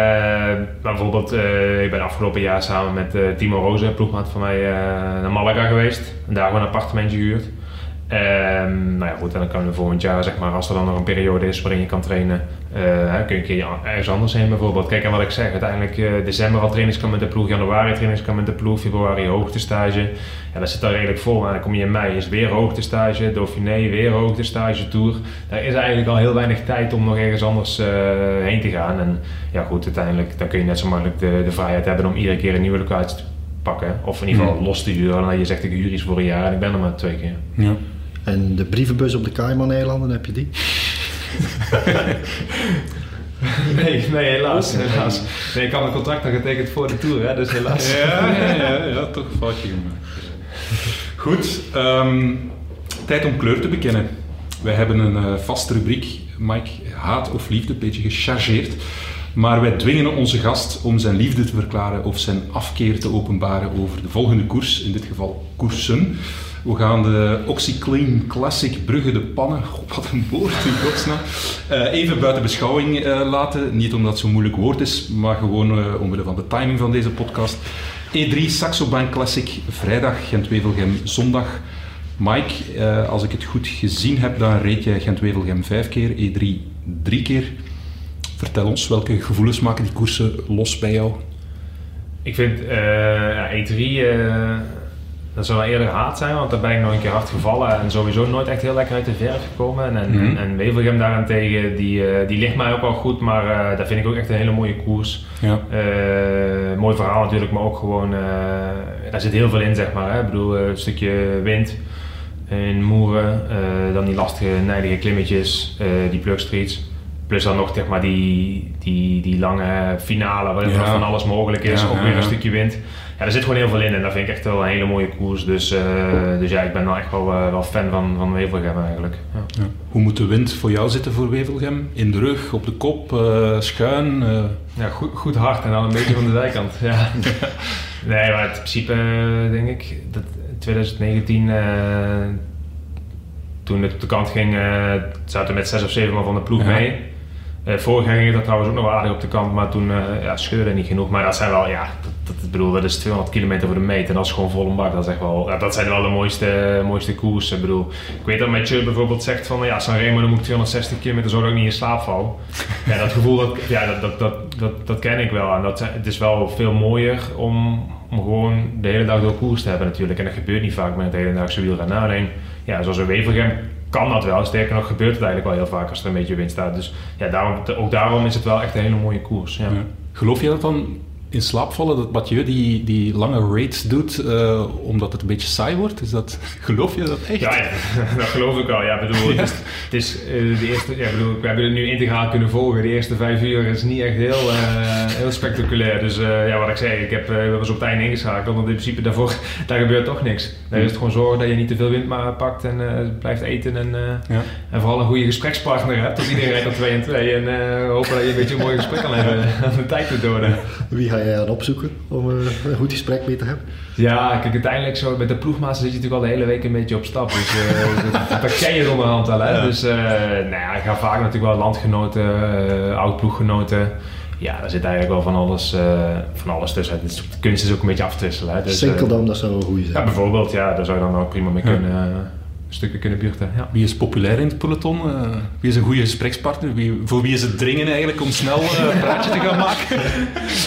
maar bijvoorbeeld, eh, ik ben afgelopen jaar samen met eh, Timo Rozen, een ploegmaat van mij, eh, naar Malaga geweest. En daar gewoon een appartementje gehuurd. Ehm, nou ja, goed, en dan kunnen we volgend jaar, zeg maar, als er dan nog een periode is waarin je kan trainen, eh, hè, kun je een keer ergens anders heen bijvoorbeeld. Kijk, en wat ik zeg, uiteindelijk eh, december al trainingskamp met de ploeg, januari trainingskamp met de ploeg, februari hoogtestage. Ja, dat zit daar redelijk vol. En dan kom je in mei, is weer hoogtestage, Dauphiné, weer hoogtestage, Tour. Daar is eigenlijk al heel weinig tijd om nog ergens anders eh, heen te gaan. En ja, goed, uiteindelijk dan kun je net zo makkelijk de, de vrijheid hebben om iedere keer een nieuwe locatie te pakken. Of in ieder geval los te huren. Dan je zegt, ik huur iets voor een jaar en ik ben er maar twee keer. ja. En de brievenbus op de Cayman-eilanden, heb je die? Nee, nee helaas. helaas. Nee, ik had een contract al getekend voor de Tour, hè, dus helaas. Ja, ja, ja, ja, toch een foutje gemaakt. Goed, ehm, tijd om kleur te bekennen. Wij hebben een eh, vaste rubriek, Mike, haat of liefde, een beetje gechargeerd. Maar wij dwingen onze gast om zijn liefde te verklaren of zijn afkeer te openbaren over de volgende koers, in dit geval koersen. We gaan de OxyClean Classic Brugge de Pannen, wat een woord in godsnaam, eh, even buiten beschouwing eh, laten. Niet omdat het zo'n moeilijk woord is, maar gewoon eh, omwille van de timing van deze podcast. E3 Saxo Bank Classic, vrijdag Gent-Wevelgem, zondag. Mike, als ik het goed gezien heb, dan reed jij Gent-Wevelgem vijf keer, E3 drie keer. Vertel ons, welke gevoelens maken die koersen los bij jou? Ik vind eh, ja, E3, eh, dat zou wel eerder haat zijn, want daar ben ik nog een keer hard gevallen en sowieso nooit echt heel lekker uit de verf gekomen. En, en, Mhm. en Wevelgem daarentegen, die, eh, die ligt mij ook wel goed, maar eh daar vind ik ook echt een hele mooie koers. Ja. Eh, mooi verhaal natuurlijk, maar ook gewoon, daar zit heel veel in zeg maar. Hè. Ik bedoel, een stukje wind in Moeren, dan die lastige, nijdige klimmetjes, die plugstreets. Plus dan nog zeg maar, die, die, die lange finale waarin Ja. van alles mogelijk is, Ja, ook weer een stukje wind. Ja, er zit gewoon heel veel in en dat vind ik echt wel een hele mooie koers. Dus, eh, dus ja, ik ben wel echt wel, eh, wel fan van, van Wevelgem eigenlijk. Ja. Ja. Hoe moet de wind voor jou zitten voor Wevelgem? In de rug, op de kop, eh, schuin? Ja, goed, goed hard en dan een beetje van de zijkant. Ja. Nee, maar in principe denk ik dat 2019, eh, toen het op de kant ging, zaten we met zes of zeven man van de ploeg mee. Eh, vorig jaar ging het trouwens ook nog wel aardig op de kant, maar toen eh ja, scheurde niet genoeg. Maar dat zijn wel, ja, dat, dat, bedoel, dat is 200 kilometer voor de meet en dat is gewoon vol een bak. Dat, is echt wel, ja, dat zijn wel de mooiste, mooiste koersen. Ik bedoel, ik weet dat Mathieu bijvoorbeeld zegt van, ja, Sanremo dan moet ik 260 kilometer zorgen dat ik niet in slaap val. Ja, dat gevoel, dat, ja, dat, dat, dat, dat, dat ken ik wel. En dat, het is wel veel mooier om, om gewoon de hele dag door koers te hebben natuurlijk. En dat gebeurt niet vaak met het hedendaagse wielrennen. Alleen, ja, zoals een Wevelgem kan dat wel. Sterker nog gebeurt het eigenlijk wel heel vaak als er een beetje wind staat. Dus ja, daarom, ook daarom is het wel echt een hele mooie koers. Ja. Geloof je dat dan in slaap vallen, dat Mathieu die, die lange raids doet, eh, omdat het een beetje saai wordt? Is dat, geloof je dat echt? Ja, ja, dat geloof ik wel. Ja, bedoel, het is, het is eh, de eerste, ja, ik bedoel, we hebben het nu integraal kunnen volgen. De eerste vijf uur is niet echt heel, eh, heel spectaculair. Dus eh, ja, wat ik zei, ik heb, eh, we was op het einde ingeschakeld. Want in principe daarvoor, daar gebeurt toch niks. Daar is het gewoon zorgen dat je niet te veel wind maar pakt en eh, blijft eten. En, eh, Ja. en vooral een goede gesprekspartner hebt. Dat iedereen rijdt op 2 en 2. En eh, hopen dat je een beetje een mooi gesprek kan hebben aan de tijd te doden. Wie ga jij aan opzoeken om eh, een goed gesprek mee te hebben? Ja, kijk, uiteindelijk zo met de ploegmaster zit je natuurlijk al de hele week een beetje op stap. Dus eh, dat, dat ken je onderhand al. Hè? Dus eh, nou ja, ik ga vaak natuurlijk wel landgenoten, eh oud-ploeggenoten. ja, daar zit eigenlijk wel van alles, eh, van alles tussen. Dus de kunst is ook een beetje af te wisselen. Hè. Dus, eh, Sinkeldam, dat zou een goede zijn. ja, bijvoorbeeld, ja, daar zou je dan ook prima mee kunnen, eh, stukje kunnen buurten. Ja. Wie is populair in het peloton? Eh, wie is een goede gesprekspartner? Wie, voor wie is het dringen eigenlijk om snel eh, een praatje te gaan maken?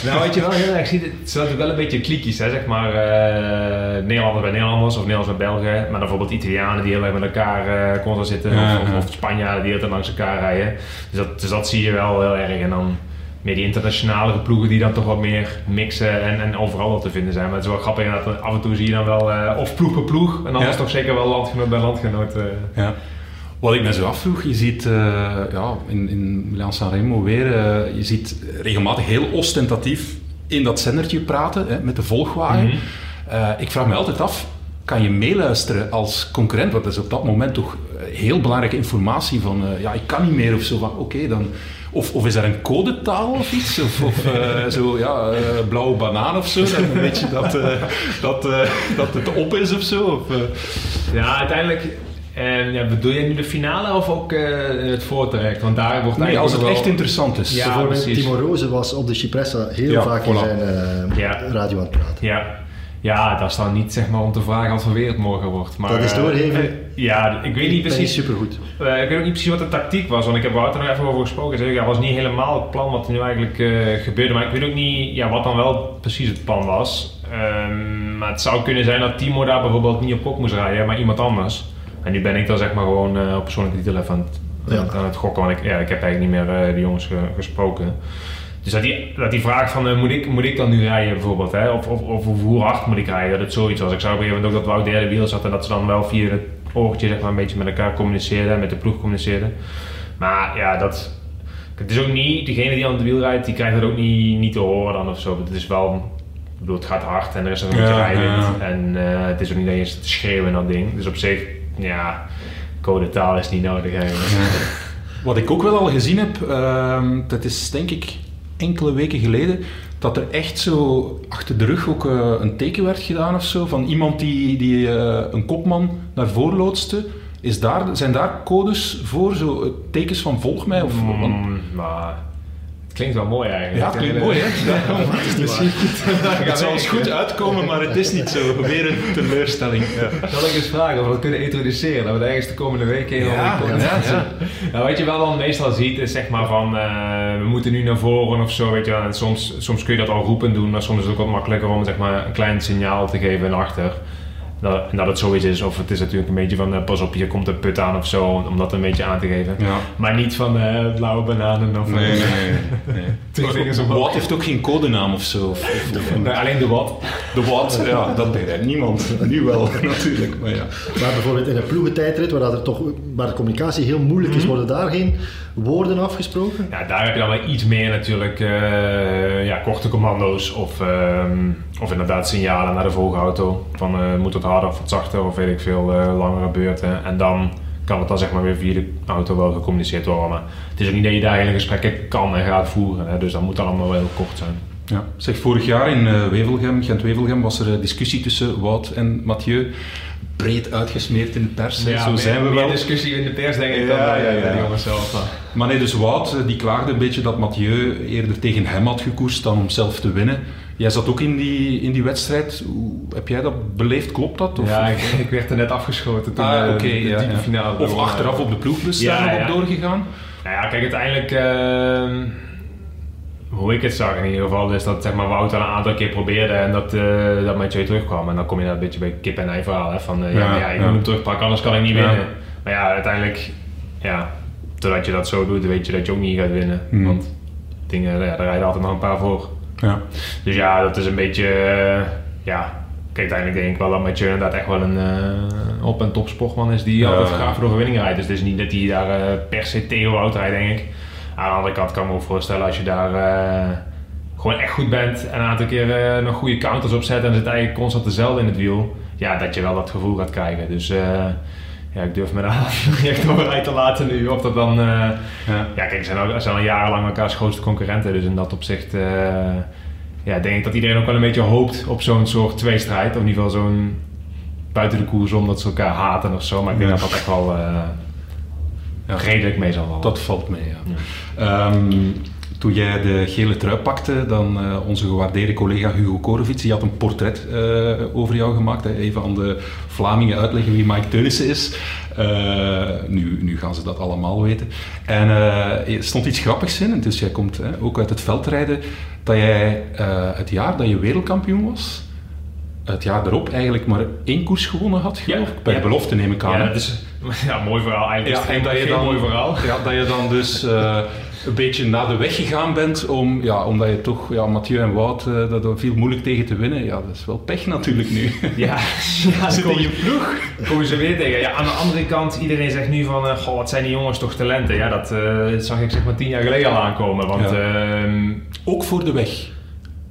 Nou, wat je wel heel erg ziet, het zijn wel een beetje kliekjes, hè, zeg maar. eh Nederlanders bij Nederlanders of Nederlanders bij Belgen. Maar dan bijvoorbeeld Italianen die heel erg met elkaar constant zitten. Ja, of, of, of Spanjaarden die heel langs elkaar rijden. Dus dat, dus dat zie je wel heel erg. En dan meer die internationale ploegen die dan toch wat meer mixen en, en overal wel te vinden zijn. Maar het is wel grappig dat af en toe zie je dan wel eh, of ploeg per ploeg. En anders Ja. toch zeker wel landgenoot bij landgenoot. eh. Ja. Wat ik me zo afvroeg, je ziet eh, ja, in, in Milan Sanremo weer, je ziet regelmatig heel ostentatief in dat zendertje praten hè, met de volgwagen. Mhm. Ik vraag me altijd af, kan je meeluisteren als concurrent? Want dat is op dat moment toch heel belangrijke informatie van, ja, ik kan niet meer of zo oké dan... Of, of is er een codetaal of iets? Of, of eh, zo, ja, eh, blauwe banaan of zo? Dan weet je dat, eh, dat, eh, dat het op is of zo? Of, eh, Ja, uiteindelijk. En ja, bedoel je nu de finale of ook eh, het voortrekt? Want daar wordt nee, als het wel- echt interessant is. Ja. Timo Roze was op de Cipressa heel Ja, vaak in zijn eh, Ja. radio aan het praten. Ja. Ja, dat is dan niet zeg maar om te vragen wat voor weer het morgen wordt. Maar, Dat is eh, doorgeven. eh, ja, ik weet niet precies. supergoed. eh, ik weet ook niet precies wat de tactiek was, want ik heb Wouter nog even over gesproken. Hij zei, ja, was niet helemaal het plan wat er nu eigenlijk gebeurde. Maar ik weet ook niet ja, wat dan wel precies het plan was. Ehm, maar het zou kunnen zijn dat Timo daar bijvoorbeeld niet op kop moest rijden, maar iemand anders. En nu ben ik dan zeg maar gewoon op persoonlijke titel even aan het, Ja. aan het gokken. Want ik, ja, ik heb eigenlijk niet meer de jongens ge- gesproken. Dus dat die, dat die vraag van eh, moet, ik, moet ik dan nu rijden bijvoorbeeld, hè? Of, of, of, hoe hard moet ik rijden, dat het zoiets was. Ik zou op een gegeven moment ook dat Wout derde wiel zat en dat ze dan wel via het oortje zeg maar, een beetje met elkaar communiceerden en met de ploeg communiceerden. Maar ja, dat, het is ook niet, degene die aan het wiel rijdt, die krijgt het ook niet, niet te horen dan of zo. Het is wel, ik bedoel, het gaat hard en er is een beetje Ja, rijden. ja. En eh, het is ook niet dat je zit te schreeuwen in dat ding. Dus op zich, ja, codetaal is niet nodig eigenlijk. Wat ik ook wel al gezien heb, ehm, dat is denk ik enkele weken geleden, dat er echt zo achter de rug ook eh, een teken werd gedaan of zo, van iemand die, die eh, een kopman naar voren loodste. Is daar, zijn daar codes voor, zo eh, tekens van volg mij? Of, want- Mm, maar het klinkt wel mooi eigenlijk. ja, het klinkt mooi hè? Ja, het zal eens goed uitkomen, maar het is niet zo. Weer een teleurstelling. Ja. Zal ik eens vragen of we dat kunnen introduceren? Dat we het ergens de komende weken in Ja, ja. Nou, wat je wel dan meestal ziet is zeg maar van eh, we moeten nu naar voren of zo. Weet je, wel. en soms, soms kun je dat al roepen doen, maar soms is het ook wat makkelijker om zeg maar, een klein signaal te geven naar achter. Dat, en dat het zoiets is, of het is natuurlijk een beetje van eh, pas op, hier komt een put aan of zo, om dat een beetje aan te geven. Ja. Maar niet van eh, blauwe bananen of Nee, nee, nee. Watt heeft ook geen codenaam of zo. Of, of- of- Nee, alleen de wat. de Watt, ja, dat begrijpt niemand. Nu wel, natuurlijk. Maar ja. Maar bijvoorbeeld in een ploegentijdrit, waar, dat er toch, waar de communicatie heel moeilijk is, worden daar geen woorden afgesproken? Ja, daar heb je dan wel iets meer natuurlijk eh, ja, korte commando's of, ehm, of inderdaad signalen naar de volgauto. Van eh, moet het harder of wat zachter of weet ik veel, eh, langere beurten. En dan kan het dan zeg maar weer via de auto wel gecommuniceerd worden. Maar het is ook niet dat je daar hele gesprekken kan en gaat voeren. Hè, dus dat moet dan allemaal wel heel kort zijn. Ja. Zeg, vorig jaar in eh, Wevelgem, Gent-Wevelgem, was er een discussie tussen Wout en Mathieu. Breed uitgesmeerd in de pers. hè. Zo zijn we wel. discussie in de pers denk ik Ja, dan ja, ja. de jongens zelf. Maar nee, dus Wout eh, die klaagde een beetje dat Mathieu eerder tegen hem had gekoerst dan om zelf te winnen. Jij zat ook in die, in die wedstrijd. Hoe, heb jij dat beleefd? Klopt dat? Of, Ja, ik, ik werd er net afgeschoten toen Ah, eh, oké, de ja, diepe ja. finale. Of achteraf op de ploegbus daar Ja, nog ja. op doorgegaan? Nou ja, kijk, uiteindelijk, ehm, hoe ik het zag in ieder geval, is dat zeg maar, Wout al een aantal keer probeerde en dat, eh dat Mathieu terugkwam. En dan kom je daar een beetje bij kip en ei verhaal, hè, van eh, ja, Ja, ik moet hem terugpakken, anders kan ik niet winnen. Maar ja, uiteindelijk, ja, totdat je dat zo doet, weet je dat je ook niet gaat winnen. Hmm. Want dingen, ja, daar rijden altijd nog een paar voor. Ja. Dus ja, dat is een beetje, eh, ja... Kijk, uiteindelijk denk ik wel dat Mathieu inderdaad echt wel een eh, op- en top sportman is die Ja. altijd graag voor de overwinning rijdt. Dus het is niet dat hij daar eh, per se tegen Wout rijdt, denk ik. Aan de andere kant kan ik me ook voorstellen als je daar eh, gewoon echt goed bent en een aantal keer eh, nog goede counters opzet en zit eigenlijk constant dezelfde in het wiel. Ja, dat je wel dat gevoel gaat krijgen. Dus eh, ja, ik durf me daar niet echt over uit te laten nu. Of dat dan... eh, Ja. ja, kijk, ze zijn, al, zijn al jarenlang elkaars grootste concurrenten. Dus in dat opzicht eh, ja, denk ik dat iedereen ook wel een beetje hoopt op zo'n soort tweestrijd. Of in ieder geval zo'n buiten de koers om dat ze elkaar haten of zo. Maar ik denk Ja. dat dat echt wel eh, Ja. redelijk mee zal vallen. Dat valt mee, ja. Ehm, toen jij de gele trui pakte, dan uh, onze gewaardeerde collega Hugo Korovits, die had een portret uh, over jou gemaakt. Hè. Even aan de Vlamingen uitleggen wie Mike Teunissen is. Uh, nu, nu gaan ze dat allemaal weten. En er stond iets grappigs in, dus jij komt hè, ook uit het veldrijden, dat jij het jaar dat je wereldkampioen was, het jaar erop eigenlijk maar één koers gewonnen had, geloof ik. Bij ja. belofte neem ik aan. Ja, is ja, mooi verhaal eigenlijk. Ja, en dat je dan, mooi verhaal. Ja, dat je dan dus uh, een beetje naar de weg gegaan bent, om, ja, omdat je toch, ja, Mathieu en Wout, uh, dat er viel moeilijk tegen te winnen. Ja, dat is wel pech natuurlijk nu. Ja, ja zit in je ploeg. Komen ze weer tegen. Ja, aan de andere kant, iedereen zegt nu van, uh, goh, wat zijn die jongens toch talenten. Ja, dat zag ik zeg maar tien jaar geleden al aankomen. Want, ja. Ehm, Ook voor de weg.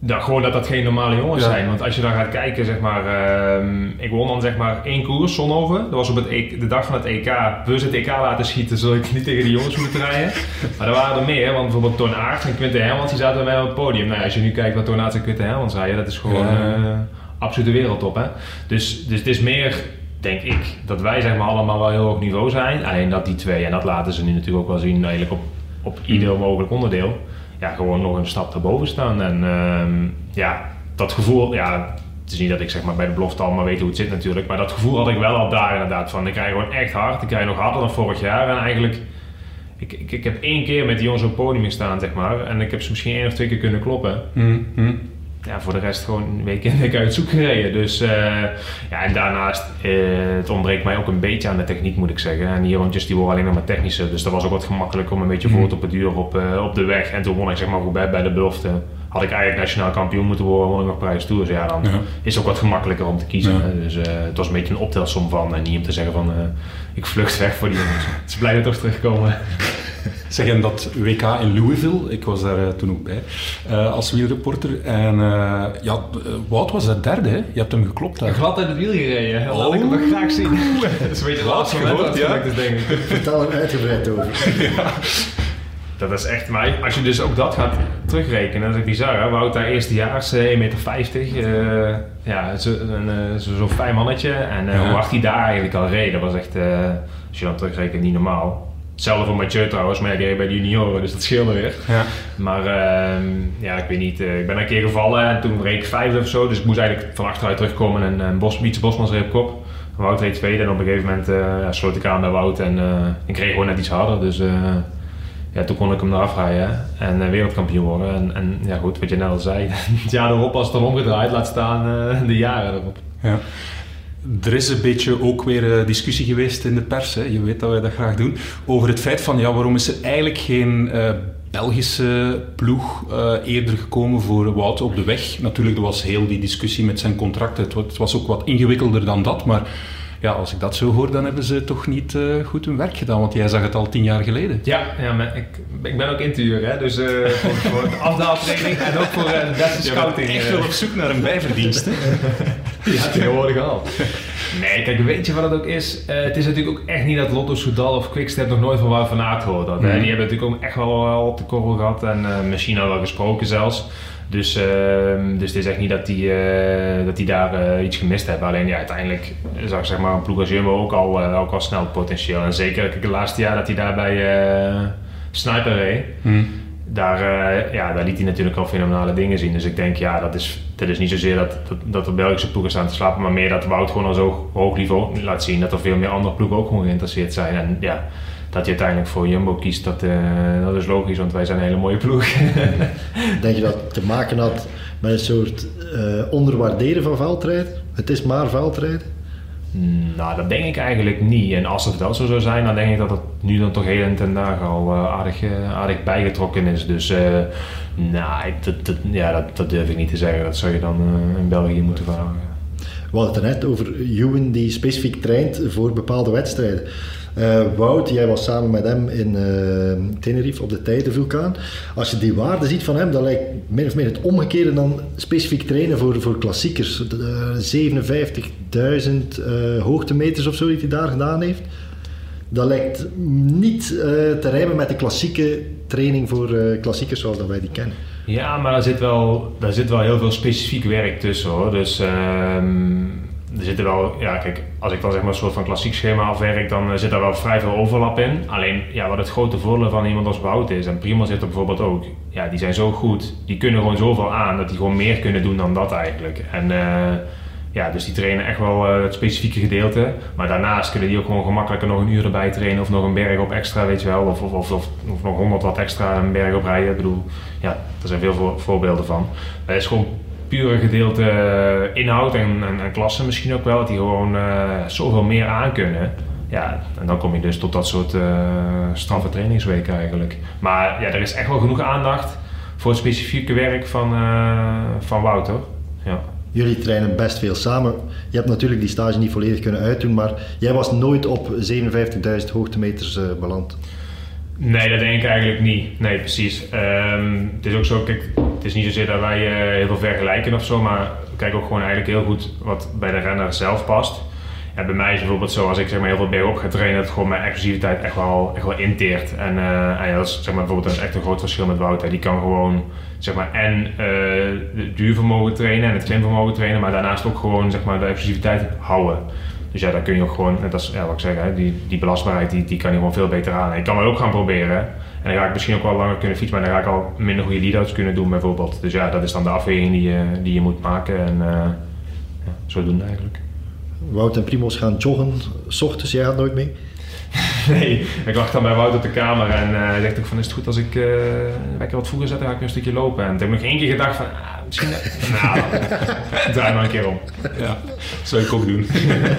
Ja, gewoon dat dat geen normale jongens Ja. zijn. Want als je dan gaat kijken, zeg maar, ehm, ik won dan zeg maar één koers, Zonhoven. Dat was op het E- de dag van het EK. Bewust het EK laten schieten, zodat ik niet tegen die jongens moeten rijden. Maar er waren er meer, want bijvoorbeeld Toon Aert en Quinten Hermans, die zaten bij mij op het podium. Nou, als je nu kijkt wat Aert en Quinten Hermans rijden, dat is gewoon Ja. eh absolute wereldtop. Hè? Dus, dus het is meer, denk ik, dat wij zeg maar allemaal wel heel hoog niveau zijn. Alleen dat die twee, en dat laten ze nu natuurlijk ook wel zien, eigenlijk op, op ieder mogelijk onderdeel ja, gewoon nog een stap daarboven staan. En ehm, ja, dat gevoel, ja, het is niet dat ik zeg maar bij de belofte allemaal weet hoe het zit natuurlijk, maar dat gevoel had ik wel al daar inderdaad van. Ik rij gewoon echt hard, ik rij nog harder dan vorig jaar en eigenlijk, ik, ik, ik heb één keer met die jongens op het podium gestaan zeg maar en ik heb ze misschien één of twee keer kunnen kloppen. Mm, mm. Ja, voor de rest gewoon week in week uit zoek gereden. Dus eh, ja, en daarnaast, eh, het ontbreekt mij ook een beetje aan de techniek moet ik zeggen. En die rondjes die worden alleen nog maar technische. Dus dat was ook wat gemakkelijker om een beetje voor te beduren op, eh, op de weg. En toen won ik zeg maar goed bij, bij de belofte. Had ik eigenlijk nationaal kampioen moeten worden, won ik nog prijs tours. Ja, dan Ja. is het ook wat gemakkelijker om te kiezen. Ja. Dus het was een beetje een optelsom van. En niet om te zeggen van, ik vlucht weg voor die jongens. Ze blij dat toch terugkomen. Zeg, en dat WK in Louisville, ik was daar eh, toen ook bij, eh, als wielreporter. En eh, ja, Wout was daar derde, hè? Je hebt hem geklopt daar. Glad uit het wiel gereden. Dat wil ik hem nog graag zien. dat is een beetje het laatste moment gehoord, dat ja. ik dus denk ik. Vertel er uitgebreid over. Dat is echt, maar als je dus ook dat gaat terugrekenen, dat is bizar. Hè? Wout daar eerstejaars, eh, 1,50 meter. eh, ja, zo- een, eh, zo- zo'n fijn mannetje. En eh, Ja. hoe hard hij daar eigenlijk al reed, dat was echt, eh, als je dan terugrekent, niet normaal. Hetzelfde voor Mathieu trouwens, maar ja, die reed bij de junioren, dus dat scheelde weer. Ja. Maar ehm, ja, ik weet niet, eh, ik ben een keer gevallen en toen reed ik vijfde of zo. Dus ik moest eigenlijk van achteruit terugkomen en een Bos, Wietse Bosmans reed op kop. Wout reed tweede en op een gegeven moment eh, ja, sloot ik aan bij Wout en eh, ik reed gewoon net iets harder. Dus ja, toen kon ik hem eraf rijden en wereldkampioen worden. En, en ja goed, wat je net al zei, het jaar erop als het dan omgedraaid, laat staan de jaren erop. Ja. Er is een beetje ook weer eh, discussie geweest in de pers, hè. je weet dat wij dat graag doen, over het feit van ja, waarom is er eigenlijk geen eh, Belgische ploeg eh, eerder gekomen voor Wout op de weg. Natuurlijk, er was heel die discussie met zijn contract, het, wa- het was ook wat ingewikkelder dan dat, maar ja, als ik dat zo hoor, dan hebben ze toch niet eh, goed hun werk gedaan, want jij zag het al tien jaar geleden. Ja, ja maar ik, ik ben ook interviewer, hè, dus eh, voor, voor de afdaaltraining en ook voor eh, de beste scouting. echt eh. wel op zoek naar een bijverdienst. Hè? Ja, tegenwoordig al. Nee, kijk, weet je wat het ook is? Eh, het is natuurlijk ook echt niet dat Lotto Soudal of Quickstep nog nooit van Wout van Aert gehoord had. hè. Mhm. Die hebben natuurlijk ook echt wel, wel op de korrel gehad en eh, misschien al wel gesproken zelfs. Dus, ehm, dus het is echt niet dat die, eh, dat die daar eh, iets gemist hebben. Alleen ja, uiteindelijk zag zeg maar, een ploeg als Jumbo ook al, eh, ook al snel potentieel. En zeker het laatste jaar dat hij daar bij eh, Sniper reed. Hm. Daar, ja, daar liet hij natuurlijk al fenomenale dingen zien. Dus ik denk, ja, dat is, dat is niet zozeer dat, dat, dat de Belgische ploegen staan te slapen, maar meer dat Wout gewoon al zo hoog niveau laat zien dat er veel meer andere ploegen ook gewoon geïnteresseerd zijn. En ja, dat hij uiteindelijk voor Jumbo kiest, dat, eh, dat is logisch, want wij zijn een hele mooie ploeg. Denk je dat het te maken had met een soort eh, onderwaarderen van veldrijden? Het is maar veldrijden. nou, dat denk ik eigenlijk niet. En als het wel zo zou zijn, dan denk ik dat het nu dan toch heel in ten dagen al eh, aardig, aardig bijgetrokken is. Dus nou, dat, dat, ja, dat, dat durf ik niet te zeggen. Dat zou je dan in België moeten vragen. We hadden het net over Ewan die specifiek traint voor bepaalde wedstrijden. Eh, Wout, jij was samen met hem in eh, Tenerife op de Tijdenvulkaan. Als je die waarde ziet van hem, dan lijkt min of meer het omgekeerde dan specifiek trainen voor, voor klassiekers. Eh, 57.000 eh, hoogtemeters of zo die hij daar gedaan heeft. Dat lijkt niet te rijmen met de klassieke training voor klassiekers zoals dat wij die kennen. Ja, maar daar zit wel, daar zit wel heel veel specifiek werk tussen hoor. Dus ehm, er zitten wel, ja kijk, als ik dan zeg maar een soort van klassiek schema afwerk, dan eh, zit daar wel vrij veel overlap in. Alleen, ja, wat het grote voordeel van iemand als Wout is, en Prima zit er bijvoorbeeld ook, ja, die zijn zo goed, die kunnen gewoon zoveel aan, dat die gewoon meer kunnen doen dan dat eigenlijk. En eh, ja, dus die trainen echt wel eh, het specifieke gedeelte, maar daarnaast kunnen die ook gewoon gemakkelijker nog een uur erbij trainen, of nog een berg op extra, weet je wel, of, of, of, nog 100 watt extra een berg op rijden. Bedoel, ja, er zijn veel voor- voorbeelden van. Maar is gewoon pure gedeelte eh, inhoud en, en, en klasse misschien ook wel, dat die gewoon eh, zoveel meer aan kunnen. Ja, en dan kom je dus tot dat soort eh straffe trainingsweken eigenlijk. Maar ja, er is echt wel genoeg aandacht voor het specifieke werk van, van Wouter. Ja. Jullie trainen best veel samen. Je hebt natuurlijk die stage niet volledig kunnen uitdoen, maar jij was nooit op 57.000 hoogtemeters beland. Nee, dat denk ik eigenlijk niet. Nee, precies. Ehm, het is ook zo, kijk, het is niet zozeer dat wij eh, heel veel vergelijken of zo, maar we ook gewoon eigenlijk heel goed wat bij de renner zelf past. Bij mij is bijvoorbeeld zo, als ik zeg maar heel veel bergop ga trainen, dat gewoon mijn explosiviteit echt wel, echt wel inteert. En, eh, en ja, dat is zeg maar, bijvoorbeeld echt een groot verschil met Wouter. Die kan gewoon zeg maar, en eh het duurvermogen trainen en het klimvermogen trainen, maar daarnaast ook gewoon zeg maar, de explosiviteit houden. Dus ja, daar kun je ook gewoon, net als ja, wat ik zeg, hè, die, die belastbaarheid die, die kan je gewoon veel beter aan. Ik kan dat ook gaan proberen. En dan ga ik misschien ook wel langer kunnen fietsen, maar dan ga ik al minder goede lead-outs kunnen doen bijvoorbeeld. Dus ja, dat is dan de afweging die je, die je moet maken. En eh ja, zodoende eigenlijk. Wout en Primoz gaan joggen, s ochtends, jij gaat nooit mee. Nee, ik lag dan bij Wout op de kamer en eh dacht ik van is het goed als ik eh lekker wat vroeger zet, dan ga ik een stukje lopen. En toen heb ik nog één keer gedacht van, ah, misschien, nou, draai maar een keer om. Ja, zou ik ook doen.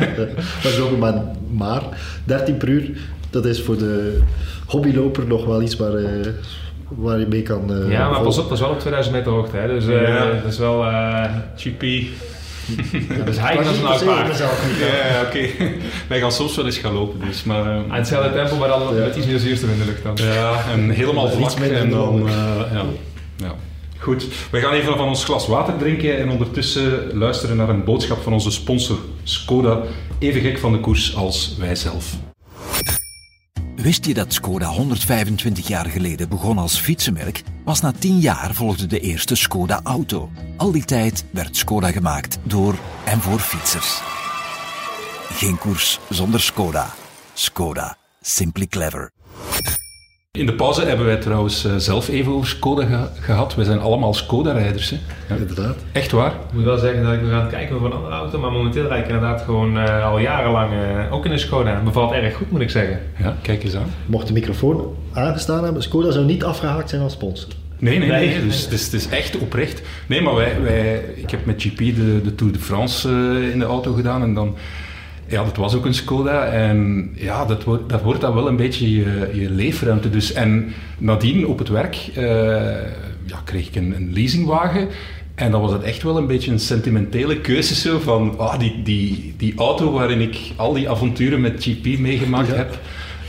Dat is ook maar, maar 13 per uur, dat is voor de hobbyloper nog wel iets waar, eh, waar je mee kan eh, Ja, maar pas op, dat is wel op 2000 meter hoogte, hè? dus eh, Ja. dat is wel, eh GP. dus hij is niet een. Ja, oké. Wij gaan soms wel eens gaan lopen, dus. Maar, eh, Aan hetzelfde tempo, maar dan met iets meer zuurstof in de lucht dan. Ja, en helemaal iets vlak minder en dan... eh, ja. ja. Goed, we gaan even van ons glas water drinken en ondertussen luisteren naar een boodschap van onze sponsor Skoda. Even gek van de koers als wij zelf. Wist je dat Skoda 125 jaar geleden begon als fietsenmerk? Pas na 10 jaar volgde de eerste Skoda auto. Al die tijd werd Skoda gemaakt door en voor fietsers. Geen koers zonder Skoda. Skoda. Simply clever. In de pauze hebben wij trouwens eh, zelf even over Skoda ge- gehad. We zijn allemaal Skoda-rijders. hè. Ja. Inderdaad. Echt waar? Ik moet wel zeggen dat ik nog aan het kijken ben voor een andere auto, maar momenteel rijd ik inderdaad gewoon eh, al jarenlang eh, ook in een Skoda. Bevalt erg goed, moet ik zeggen. Ja, kijk eens aan. Mocht de microfoon aangestaan hebben, Skoda zou niet afgehaakt zijn als sponsor. Nee, nee, nee. Dus het is, het is echt oprecht. Nee, maar wij, wij, ik heb met GP de, de Tour de France eh, in de auto gedaan en dan... Ja, dat was ook een Skoda en ja, dat wordt, dat wordt dan wel een beetje je, je leefruimte. Dus, en nadien op het werk eh, ja, kreeg ik een, een leasingwagen en dan was het echt wel een beetje een sentimentele keuze zo van ah, die, die, die auto waarin ik al die avonturen met GP meegemaakt Ja. heb.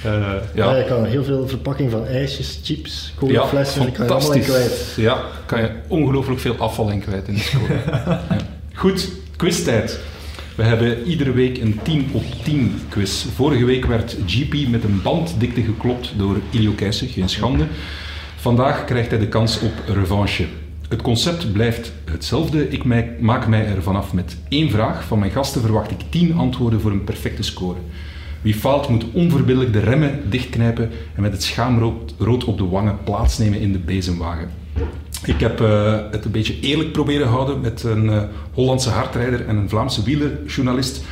Eh, Ja. ja, je kan heel veel verpakking van ijsjes, chips, colaflessen, die kan je allemaal in kwijt. Ja, kan je ongelooflijk veel afval in kwijt in de school. ja. Goed, quiztijd. We hebben iedere week een 10 op 10 quiz. Vorige week werd GP met een banddikte geklopt door Ilio Keijsen, geen schande. Vandaag krijgt hij de kans op revanche. Het concept blijft hetzelfde. Ik maak mij er vanaf met één vraag. Van mijn gasten verwacht ik 10 antwoorden voor een perfecte score. Wie faalt moet onverbiddelijk de remmen dichtknijpen en met het schaamrood rood op de wangen plaatsnemen in de bezemwagen. Ik heb eh, het een beetje eerlijk proberen houden met een eh, Hollandse hardrijder en een Vlaamse wielerjournalist.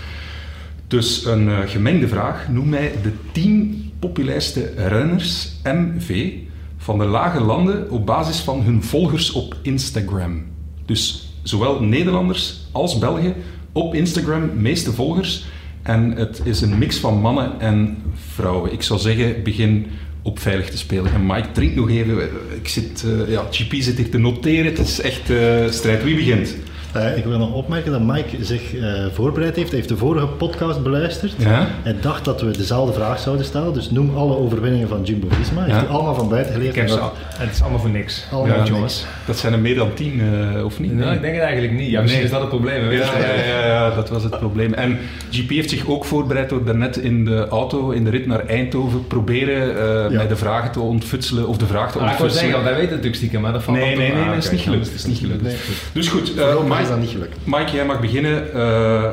Dus een eh, gemengde vraag. Noem mij de 10 populairste renners MV van de lage landen op basis van hun volgers op Instagram. Dus zowel Nederlanders als Belgen op Instagram, meeste volgers. En het is een mix van mannen en vrouwen. Ik zou zeggen, begin op veilig te spelen. En Mike, drink nog even. Ik zit, eh, ja, GP zit hier te noteren. Het is echt eh, strijd. Wie begint? Eh, ik wil nog opmerken dat Mike zich eh, voorbereid heeft. Hij heeft de vorige podcast beluisterd. Ja? Hij dacht dat we dezelfde vraag zouden stellen. Dus noem alle overwinningen van Jumbo-Visma. Hij Ja. heeft die allemaal van buiten geleerd. Ik en dat- al- het is allemaal voor niks. Allemaal Ja, jongens. Dat zijn er meer dan tien, eh, of niet? Nou, ik denk het eigenlijk niet. Ja, misschien Nee. is dat het probleem. Weet Ja, je. ja, ja, ja, dat was het probleem. En GP heeft zich ook voorbereid door daarnet in de auto, in de rit naar Eindhoven, proberen eh, Ja. mij de vragen te ontfutselen, of de vraag te Ah, ik wou ontfutselen. zeggen, want hij weet het natuurlijk stiekem, maar dat valt Nee, nee, nee, dat is oké. niet gelukt. Is niet gelukt. Nee. Dus goed, eh, Voorlopig is Mike, dat niet gelukt. Mike, jij mag beginnen. Eh,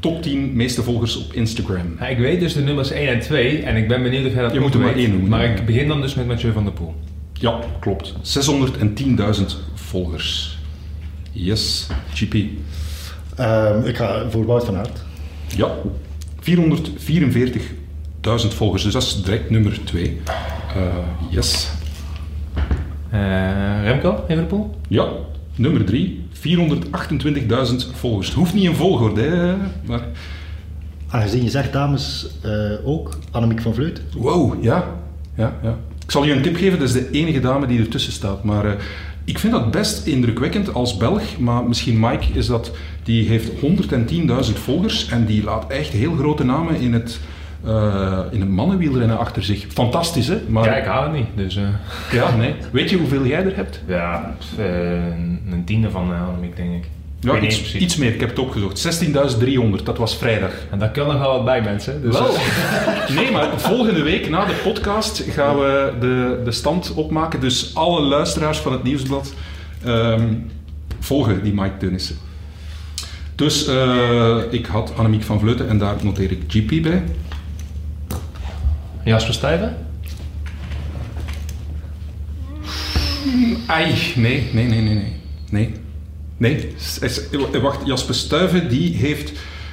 top 10 meeste volgers op Instagram. Ja, ik weet dus de nummers 1 en 2 en ik ben benieuwd of jij dat Je ook moet er maar één noemen, Maar ik begin dan dus met Mathieu van der Poel. Ja, klopt. 610.000 volgers. Yes, GP. Ehm, ik ga voor Wout van Aert. Ja, 444.000 volgers, dus dat is direct nummer 2. yes. Eh Remco, Evenepoel? Ja, nummer 3. 428.000 volgers. Het hoeft niet in volgorde, hè, maar... Aangezien je zegt dames eh, ook, Annemiek van Vleut. Wow, ja. ja, ja. Ik zal je een tip geven, dat is de enige dame die ertussen staat. Maar eh, ik vind dat best indrukwekkend als Belg. Maar misschien Mike is dat, die heeft 110.000 volgers en die laat echt heel grote namen in het, eh, in het mannenwielrennen achter zich. Fantastisch, hè? Maar, Ja, ik haal het niet. Dus eh, ja, nee. Weet je hoeveel jij er hebt? ja, eh, een tiende van uh, Annemiek, denk ik. Ik Ja, iets, iets meer. Ik heb het opgezocht. 16.300, dat was vrijdag. En daar kan nog wel wat bij, mensen. Dus, Wel. Nee, maar volgende week na de podcast gaan we de, de stand opmaken. Dus alle luisteraars van het Nieuwsblad ehm, volgen die Mike Teunissen. Dus ik had Annemiek van Vleuten en daar noteer ik GP bij. Jasper Stuyven? Ai, nee, nee, nee, nee, nee. Nee. Nee. S- Wacht, Jasper Stuyven, die heeft...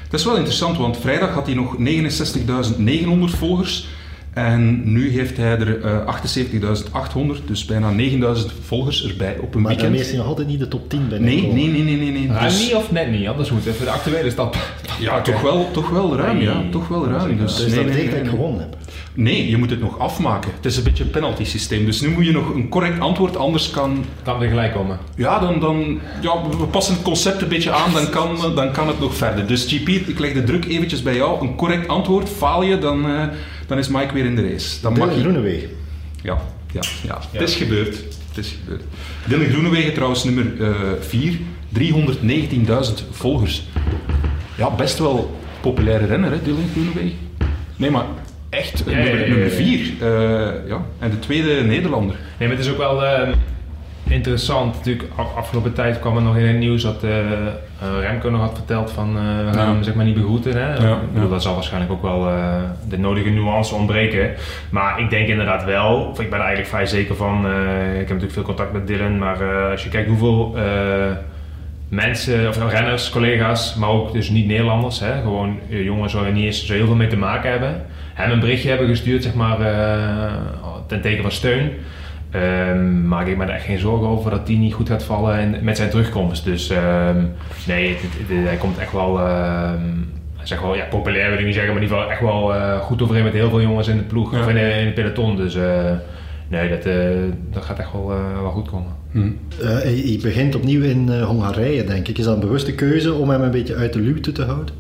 Dat is wel interessant, want vrijdag had hij nog 69.900 volgers. En nu heeft hij er eh 78.800, dus bijna 9.000 volgers erbij op een Maar daarmee weekend. is hij nog altijd niet de top 10 bij Nee, nee, nee, nee, nee. nee. Ruim Dus- niet of net niet? Anders moet even de actuele stap. ja, toch wel, toch wel ruim, ja. Nee. Toch wel ruim. Dus, Dus nee, dat nee, betekent nee, dat ik gewonnen heb. Nee, je moet het nog afmaken. Het is een beetje een penalty systeem. Dus nu moet je nog een correct antwoord, anders kan Kan weer gelijk komen. Ja, dan, dan, ja, we passen het concept een beetje aan, dan kan, dan kan het nog verder. Dus GP, ik leg de druk eventjes bij jou. Een correct antwoord, faal je, dan, eh, dan is Mike weer in de race. Dan mag Dylan je... Groenewegen. Ja, ja, ja, het is gebeurd. Het is gebeurd. Dylan Groenewegen trouwens nummer 4, 319.000 volgers. Ja, best wel populaire renner, hè, Dylan Groenewegen. Nee, maar echt Ja, nummer, ja, ja, nummer ja. 4. ja. En de tweede Nederlander. Nee, maar het is ook wel eh, interessant. Natuurlijk, af- afgelopen tijd kwam er nog in het nieuws dat Remco nog had verteld van we gaan Ja. hem zeg maar niet begroeten. Hè? Ja, bedoel. Dat zal waarschijnlijk ook wel de nodige nuance ontbreken. Maar ik denk inderdaad wel, of ik ben er eigenlijk vrij zeker van. ik heb natuurlijk veel contact met Dylan, maar als je kijkt hoeveel mensen, of renners, collega's, maar ook dus niet Nederlanders, hè, gewoon jongens waar we niet eens zo heel veel mee te maken hebben, hem een berichtje hebben gestuurd, zeg maar, ten teken van steun. Ehm, maak ik me er echt geen zorgen over dat die niet goed gaat vallen en, met zijn terugkomst. Dus ehm, nee, het- het- het- hij komt echt wel, ehm, zeg wel ja, populair wil ik niet zeggen, maar in ieder geval echt wel eh, goed overeen met heel veel jongens in de ploeg, Ja. of in, de- in peloton. Dus eh, nee, dat, eh, dat gaat echt wel, eh, wel goed komen. Eh, hij, hij begint opnieuw in eh, Hongarije, denk ik. Is dat een bewuste keuze om hem een beetje uit de luwte te houden?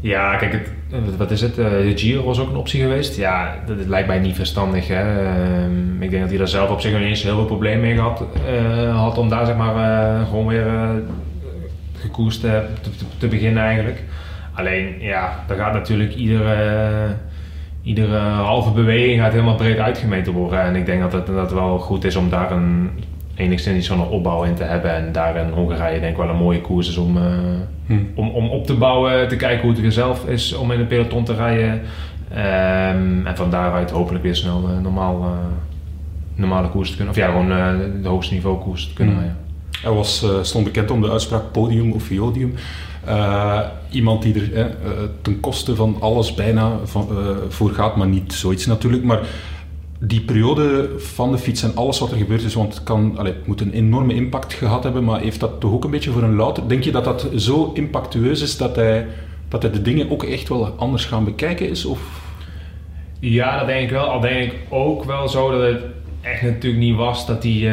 Ja, kijk, het, wat- is het? Eh, de Giro was ook een optie geweest. Ja, dat, lijkt mij niet verstandig. Hè. Ehm, ik denk dat hij daar zelf op zich niet eens heel veel probleem mee gehad eh, had om daar zeg maar eh, gewoon weer gekoerst eh, te, te, beginnen eigenlijk. Alleen, ja, daar gaat natuurlijk iedere, iedere halve beweging gaat helemaal breed uitgemeten worden. En ik denk dat het, dat wel goed is om daar een enigszins zo'n opbouw in te hebben. En daar in Hongarije denk ik wel een mooie koers is om, eh, om, om op te bouwen, te kijken hoe het er zelf is om in een peloton te rijden. Ehm, en van daaruit hopelijk weer snel eh, normaal, eh, normale koers te kunnen. Of ja, gewoon de hoogste niveau koers te kunnen Hmm. rijden. Hij was, stond bekend om de uitspraak podium of iodium. Eh, iemand die er eh, ten koste van alles bijna van, voor gaat, maar niet zoiets natuurlijk. Maar die periode van de fiets en alles wat er gebeurd is, want het, kan, allee, het moet een enorme impact gehad hebben, maar heeft dat toch ook een beetje voor een louter? Denk je dat dat zo impactueus is dat hij, dat hij de dingen ook echt wel anders gaan bekijken is? Of? Ja, dat denk ik wel. Al denk ik ook wel zo dat het echt natuurlijk niet was dat die... eh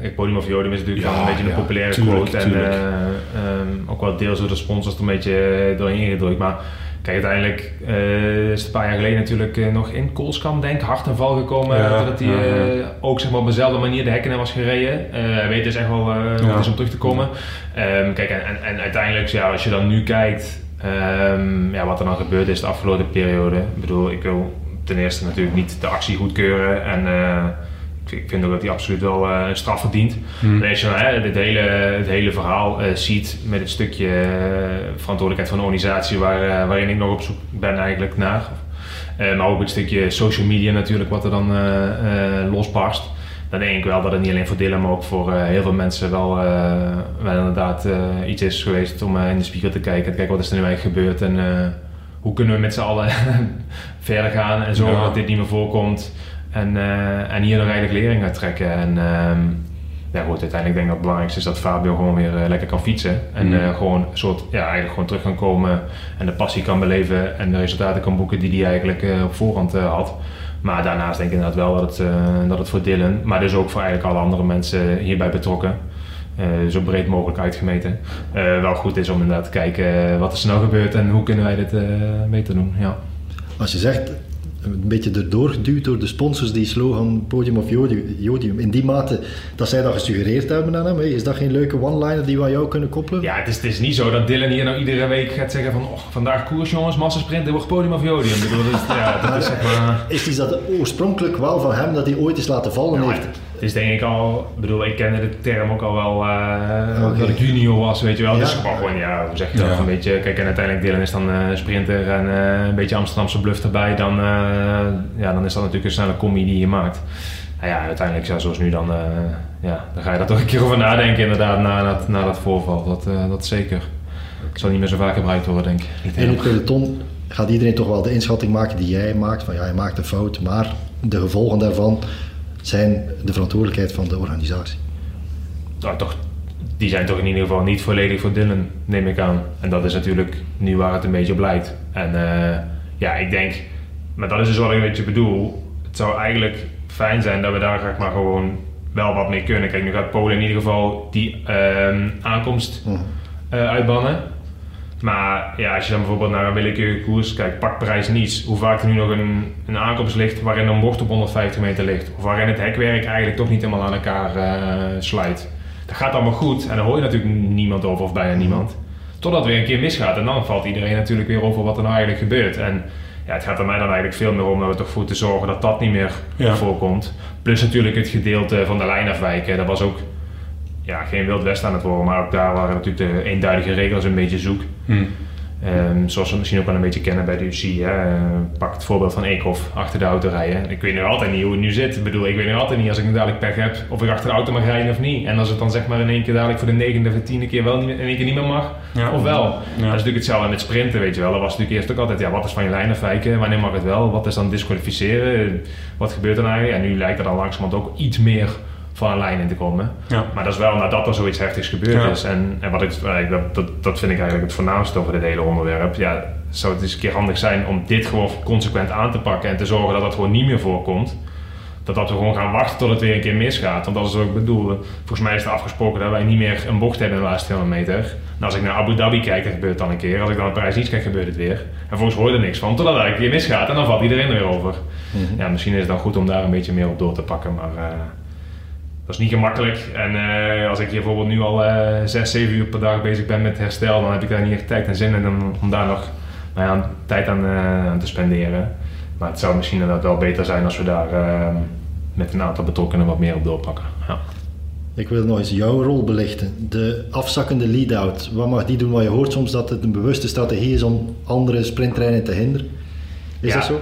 kijk, Podium of Jodium is natuurlijk Ja, wel een beetje een ja, populaire tuurlijk, quote. En eh, ehm, ook wel deels door de sponsors er een beetje doorheen gedrukt. Maar kijk, uiteindelijk eh, is het een paar jaar geleden natuurlijk eh, nog in Koolskam, denk ik, hard en val gekomen. Ja, dat hij eh, ook zeg maar, op dezelfde manier de hekken in was gereden. Hij weet dus echt wel hoe Ja. het is om terug te komen. Ehm, kijk, en, en, en uiteindelijk, ja, als je dan nu kijkt... ehm, ja, wat er dan gebeurd is de afgelopen periode. Ik bedoel, ik wil ten eerste natuurlijk niet de actie goedkeuren. En ik vind ook dat hij absoluut wel eh, een straf verdient. Maar als je hè, dit hele, het hele verhaal eh, ziet met het stukje eh, verantwoordelijkheid van de organisatie waar, waarin ik nog op zoek ben eigenlijk naar. Maar ook het stukje social media natuurlijk wat er dan losbarst. Dan denk ik wel dat het niet alleen voor Dylan, maar ook voor heel veel mensen wel, wel inderdaad iets is geweest om in de spiegel te kijken. Te kijken wat is er nu eigenlijk gebeurd en hoe kunnen we met z'n allen verder gaan en zorgen Ja. dat dit niet meer voorkomt. En, eh, en hier nog eigenlijk lering uit trekken. En ehm, ja, goed, uiteindelijk denk ik dat het belangrijkste is dat Fabio gewoon weer eh, lekker kan fietsen. En Mm. eh, gewoon een soort, ja, eigenlijk gewoon terug kan komen en de passie kan beleven en de resultaten kan boeken die hij eigenlijk op voorhand had. Maar daarnaast denk ik inderdaad wel dat het, dat het voor Dylan, maar dus ook voor eigenlijk alle andere mensen hierbij betrokken, zo breed mogelijk uitgemeten, wel goed is om inderdaad te kijken wat is er nou gebeurd en hoe kunnen wij dit eh, beter doen. Ja. Als je zegt, een beetje erdoor geduwd door de sponsors die slogan podium of jodi- jodium. In die mate dat zij dat gesuggereerd hebben aan hem. Is dat geen leuke one-liner die we aan jou kunnen koppelen? Ja, het is, het is niet zo dat Dylan hier nou iedere week gaat zeggen van oh, vandaag koers jongens, massasprint, dit wordt podium of jodium. Ik bedoel, dat is, ja, dat is zeg maar... Is dat oorspronkelijk wel van hem dat hij ooit is laten vallen heeft? Het is denk ik al, ik bedoel, ik kende de term ook al wel uh, Oké. dat ik junior was, weet je wel. Ja. Dus gewoon, gewoon, ja, hoe zeg je dat? Ja. Een beetje, kijk, en uiteindelijk Dylan is dan eh, sprinter en eh, een beetje Amsterdamse bluff erbij. Dan, eh, ja, dan is dat natuurlijk een snelle combi die je maakt. Nou ja, uiteindelijk, ja, zoals nu, dan, eh, ja, dan ga je daar toch een keer over nadenken inderdaad, na dat, na dat voorval. Dat, eh, dat zeker. Het zal niet meer zo vaak gebruikt worden, denk ik. In het peloton gaat iedereen toch wel de inschatting maken die jij maakt. Van ja, hij maakt een fout, maar de gevolgen daarvan zijn de verantwoordelijkheid van de organisatie. nou, toch, die zijn toch in ieder geval niet volledig voor Dylan, neem ik aan. En dat is natuurlijk nu waar het een beetje op lijkt. En eh, ja, ik denk, maar dat is dus wat ik een beetje bedoel. Het zou eigenlijk fijn zijn dat we daar graag maar gewoon wel wat mee kunnen. Kijk, nu gaat Polen in ieder geval die ehm, aankomst eh, uitbannen. Maar ja, als je dan bijvoorbeeld naar een willekeurige koers kijkt, pak prijs niets. Hoe vaak er nu nog een, een aankomst ligt waarin een bocht op 150 meter ligt. Of waarin het hekwerk eigenlijk toch niet helemaal aan elkaar eh slijt. Dat gaat allemaal goed en daar hoor je natuurlijk niemand over of bijna niemand. Totdat het weer een keer misgaat en dan valt iedereen natuurlijk weer over wat er nou eigenlijk gebeurt. En ja, het gaat er mij dan eigenlijk veel meer om dat we toch voor te zorgen dat dat niet meer Ja. voorkomt. Plus natuurlijk het gedeelte van de lijn afwijken. Dat was ook ja, geen Wild West aan het worden, maar ook daar waren natuurlijk de eenduidige regels een beetje zoek. Hm. Ehm, zoals we misschien ook wel een beetje kennen bij de UC. Hè. Eh, pak het voorbeeld van Eekhoff achter de auto rijden. Ik weet nog altijd niet hoe het nu zit. Ik bedoel, ik weet nog altijd niet als ik nu dadelijk pech heb of ik achter de auto mag rijden of niet. En als het dan zeg maar in één keer dadelijk voor de negende of de tiende keer wel niet, in één keer niet meer mag, Ja. of wel. Dat is natuurlijk hetzelfde met sprinten, weet je wel. Dat was natuurlijk eerst ook altijd, ja, wat is van je lijn afwijken? Wanneer mag het wel? Wat is dan disqualificeren? Wat gebeurt er nou eigenlijk? En nu lijkt er dan langzamerhand ook iets meer van een lijn in te komen. Ja. Maar dat is wel nadat er zoiets heftigs gebeurd Ja. is. En, en wat ik, eh, dat, dat, dat vind ik eigenlijk het voornaamste over dit hele onderwerp. Ja, zou het eens een keer handig zijn om dit gewoon consequent aan te pakken en te zorgen dat dat gewoon niet meer voorkomt. Dat, dat we gewoon gaan wachten tot het weer een keer misgaat. Want dat is wat ik bedoel. Volgens mij is er afgesproken dat wij niet meer een bocht hebben in de laatste 200 meter. En als ik naar Abu Dhabi kijk, dan gebeurt het dan een keer. Als ik dan naar Parijs iets kijk, gebeurt het weer. En volgens hoor je er niks van, totdat het een keer misgaat. En dan valt iedereen er weer over. Ja, misschien is het dan goed om daar een beetje meer op door te pakken. Maar eh, dat is niet gemakkelijk. En eh, als ik hier bijvoorbeeld nu al eh 6, 7 uur per dag bezig ben met herstel, dan heb ik daar niet echt tijd en zin in om, om daar nog nou ja, tijd aan, eh, aan te spenderen. Maar het zou misschien inderdaad wel beter zijn als we daar eh, met een aantal betrokkenen wat meer op doorpakken. Ja. Ik wil nog eens jouw rol belichten. De afzakkende lead-out. Wat mag die doen? Want je hoort soms dat het een bewuste strategie is om andere sprinttreinen te hinderen. Is Ja. dat zo?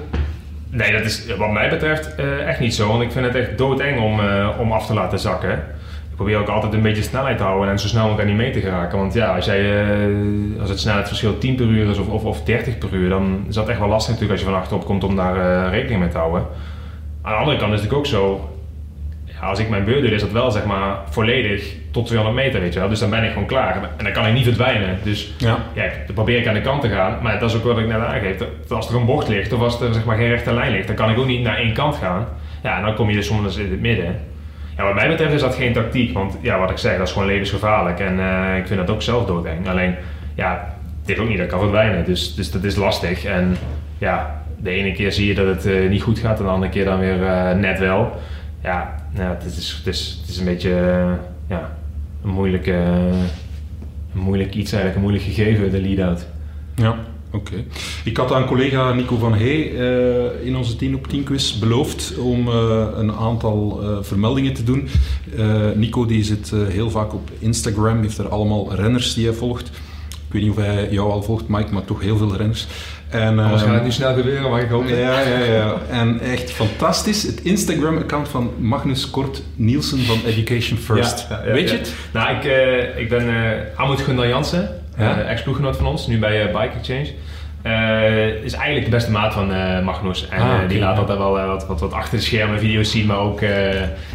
Nee, dat is wat mij betreft eh, echt niet zo. Want ik vind het echt doodeng om, eh, om af te laten zakken. Ik probeer ook altijd een beetje snelheid te houden en zo snel mogelijk aan die mee te geraken. Want ja, als, jij, eh, als het snelheidsverschil 10 per uur is of, of, of 30 per uur, dan is dat echt wel lastig natuurlijk als je van achterop komt om daar rekening mee te houden. Aan de andere kant is het natuurlijk ook zo, als ik mijn beurt doe, is dat wel zeg maar volledig tot 200 meter, weet je wel. Dus dan ben ik gewoon klaar en dan kan ik niet verdwijnen. Dus Ja. ja, dan probeer ik aan de kant te gaan. Maar dat is ook wat ik net aangeef. Als er een bocht ligt of als er zeg maar, geen rechte lijn ligt, dan kan ik ook niet naar één kant gaan. Ja, en dan kom je dus soms in het midden. Ja, wat mij betreft is dat geen tactiek. Want ja, wat ik zei, dat is gewoon levensgevaarlijk. En eh, ik vind dat ook zelf doodeng. Alleen, ja, dit ook niet, dat kan verdwijnen. Dus, dus dat is lastig. En ja, de ene keer zie je dat het eh, niet goed gaat en de andere keer dan weer eh, net wel. Ja, nou, het, is, het, is, het is een beetje ja, een moeilijke, moeilijk iets eigenlijk, een moeilijk gegeven, de lead-out. Ja. Oké. Ik had aan collega Nico van Hey eh, in onze 10 op 10 quiz beloofd om eh, een aantal eh, vermeldingen te doen. Nico die zit heel vaak op Instagram, heeft er allemaal renners die hij volgt. Ik weet niet of hij jou al volgt, Mike, maar toch heel veel renners. En, Anders ehm, gaat het nu snel gebeuren, maar ik hoop het. ja, ja, ja. En echt fantastisch. Het Instagram-account van Magnus Kort Nielsen van Education First. Ja, ja, ja, Weet je het? Nou, ik, eh, ik ben eh Amut Jansen, Ja. eh, ex-ploeggenoot van ons, nu bij Bike Exchange. Is eigenlijk de beste maat van Magnus. En Ah, die laat ja. altijd wel wat, wat, wat achter de schermen video's zien, maar ook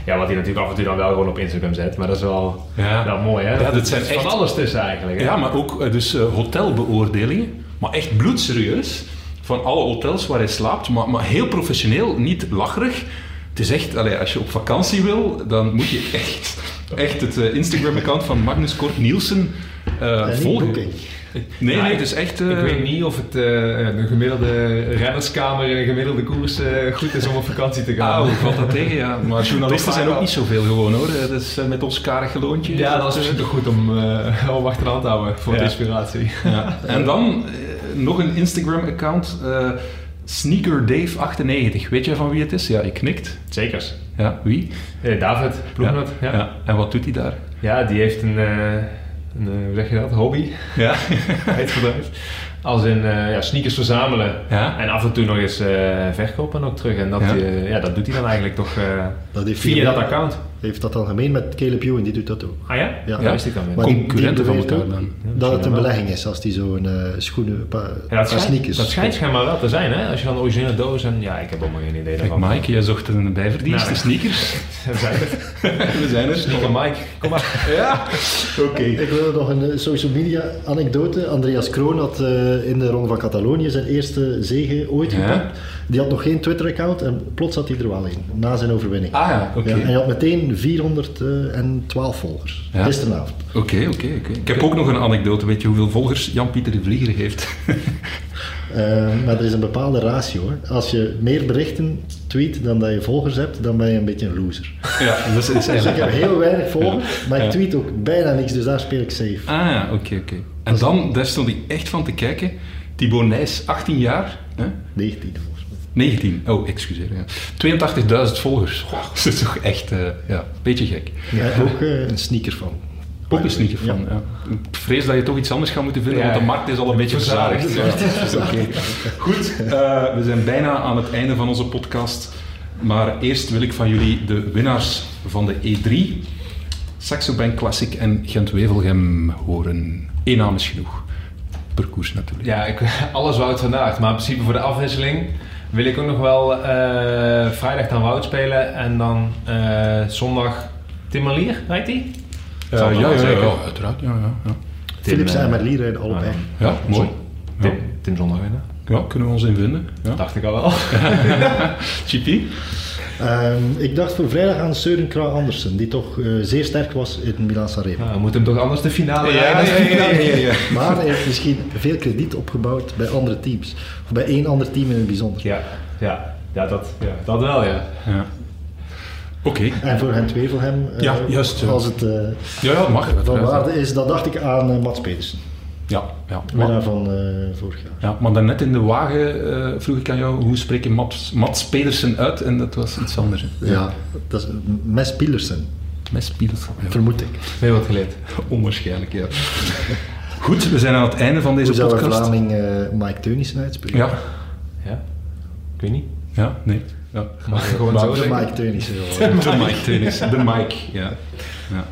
ja, wat hij natuurlijk af en toe dan wel gewoon op Instagram zet. Maar dat is wel, Ja. wel mooi, hè? Ja, dat zijn echt- van alles tussen eigenlijk. Hè? Ja, maar ook dus hotelbeoordelingen. Maar echt bloedserieus. Van alle hotels waar hij slaapt. Maar, maar heel professioneel, niet lacherig. Het is echt, allee, als je op vakantie wil, dan moet je echt, echt het eh, Instagram-account van Magnus Kort Nielsen eh, En volgen. Nee, Ja, nee, het is echt... eh, Ik weet niet of het eh, de gemiddelde rennerskamer in een gemiddelde koers eh, goed is om op vakantie te gaan. Ah, hoe valt dat tegen? Ja. Maar journalisten zijn ook niet zoveel gewoon hoor. Eh, Dat is eh, met ons karige loontje. Ja, dat is eh, misschien toch goed om, eh om achter de hand te houden voor de inspiratie. Ja. En dan eh, nog een Instagram-account. eh SneakerDave98. Weet jij van wie het is? Ja, ik knikt. Zekers. Ja, wie? Eh, David, ploeggenoot. Ja. Ja. En wat doet hij daar? die heeft een, eh, een hoe zeg je dat, hobby, Ja. heet bedrijf. Als in ja, sneakers verzamelen Ja. en af en toe nog eens eh, verkopen ook terug. En dat, Ja. ja, dat doet hij dan eigenlijk toch Dat heeft via dat account. Heeft dat dan gemeen met Caleb Ewan, die doet dat ook. Ah ja? Ja. Weer. Maar die- Concurrenten die van elkaar. Dat het een belegging is als die zo'n eh schoenen, pa, Ja, dat, paar schijnt, sneakers. dat schijnt schijnbaar wel te zijn, hè? Als je dan de originele doos en... Ja, ik heb helemaal geen idee daarvan. Mike, jij zocht een bijverdienste Nou, sneakers. We zijn er. We zijn er. Sneaker Mike, kom maar. Ja, oké. Ik wil nog een eh, social media anekdote. Andreas Kroon had eh, in de Ronde van Catalonië zijn eerste zege ooit Ja. gepakt. Die had nog geen Twitter-account en plots had hij er wel een, na zijn overwinning. Ah ja, oké. Ja, en hij had meteen 412 volgers, Ja. gisteravond. Oké, oké, oké. Ik heb ook nog een anekdote. Weet je hoeveel volgers Jan-Pieter de Vlieger heeft? Eh, maar er is een bepaalde ratio. Hè. Als je meer berichten tweet dan dat je volgers hebt, dan ben je een beetje een loser. ja, dat is, Dus ik heb heel weinig volgers, maar ik tweet ook bijna niks, dus daar speel ik safe. Ah ja, oké, oké. En dan, daar stond ik echt van te kijken. Thibaut Nijs, 18 jaar. Hè? 19 volgens mij. 19, oh, excuseer. Ja. 82.000 volgers. Wow, dat is toch echt, eh, ja, een beetje gek. Ja, ook eh, een sneaker van. Ook een sneaker van, ja. Ik vrees dat je toch iets anders gaat moeten vinden, Ja. want de markt is al een beetje verzadigd. Goed, eh, we zijn bijna aan het einde van onze podcast. Maar eerst wil ik van jullie de winnaars van de E3, Saxo Bank Classic en Gent-Wevelgem horen. Eén naam is genoeg. Per koers natuurlijk. Ja, ik, alles Wout van Aert. Maar in principe voor de afwisseling wil ik ook nog wel eh, vrijdag dan Wout spelen. En dan eh, zondag Tim Merlier, rijdt hij? Eh, ja, ja, ja, zeker. ja, uiteraard. Ja, ja, ja. Philips en Merlier rijden allebei. ah, ja mooi. Ja. Tim, Tim zondag winnen. ja, kunnen we ons in vinden. Ja. Dacht ik al wel. GP? Ehm, ik dacht voor vrijdag aan Søren Andersen, die toch eh, zeer sterk was in Milan Sanremo. Nou, we moeten hem toch anders de finale Ja, rijden? ja, ja, ja, ja. Maar hij heeft misschien veel krediet opgebouwd bij andere teams. Of bij één ander team in het bijzonder. Ja, ja, ja, dat, ja dat wel, ja. Ja. Oké. En voor hen eh, Ja, juist, ja. als het eh, Ja, ja, mag. van waarde is, dat dacht ik aan eh, Mats Pedersen. Ja, ja. Winnaar Maar, van eh, vorig jaar. ja, maar daarnet in de wagen eh, vroeg ik aan jou, hoe spreek je Mats, Mats Pedersen uit? En dat was iets anders. hè. Ja, dat is Mes Pielersen, Mes Pedersen. Ja. vermoed ik. Heel wat geleerd. Onwaarschijnlijk, ja. Goed, we zijn aan het einde van deze Hoe zou podcast. Vlaming eh, Mike Teunissen uitspreken? Ja, Ja, ik weet niet. ja, nee. Ja. Je gewoon Maar- zo De? Mike Teunissen. De Mike tennis. De Mike, ja. ja.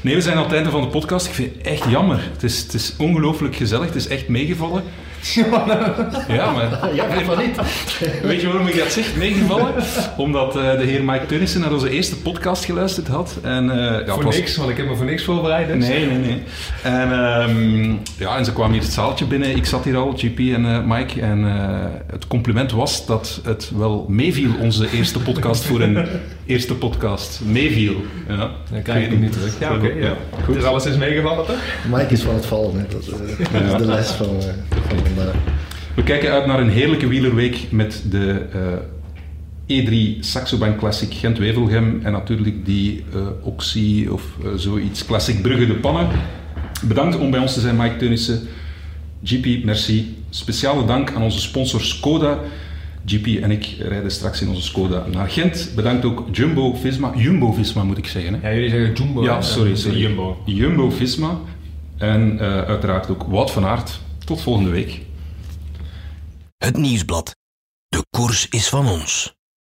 Nee, we zijn aan het einde van de podcast. Ik vind het echt jammer. Het is, het is ongelooflijk gezellig. Het is echt meegevallen. Ja, maar... Ja, van niet. Weet je waarom ik dat zeg? Meegevallen? Omdat eh, de heer Mike Tennissen naar onze eerste podcast geluisterd had. En, eh, ja, voor was- niks, want ik heb me voor niks voorbereid. Dus. Nee, nee, nee. En, ehm, ja, en ze kwamen hier het zaaltje binnen. Ik zat hier al, GP en eh, Mike. En eh, het compliment was dat het wel meeviel, onze eerste podcast, voor een eerste podcast. Meeviel. Ja. Dan krijg hem niet terug. Ja, oké. ja. Goed. Dus alles is meegevallen, toch? Mike is van het vallen, hè. Dat, eh, dat is de les van, we kijken uit naar een heerlijke wielerweek met de eh, e E3 Saxobank Classic Gent-Wevelgem en natuurlijk die eh, Oxy of eh, zoiets Classic Brugge de Pannen. Bedankt om bij ons te zijn, Mike Teunissen. GP, merci. Speciale dank aan onze sponsor Skoda. GP en ik rijden straks in onze Skoda naar Gent. Bedankt ook Jumbo Visma. Jumbo Visma moet ik zeggen. Hè? Ja, jullie zeggen Jumbo. Ja, sorry. sorry. Jumbo. Jumbo Visma. En uiteraard ook Wout van Aert tot volgende week. Het nieuwsblad. De koers is van ons.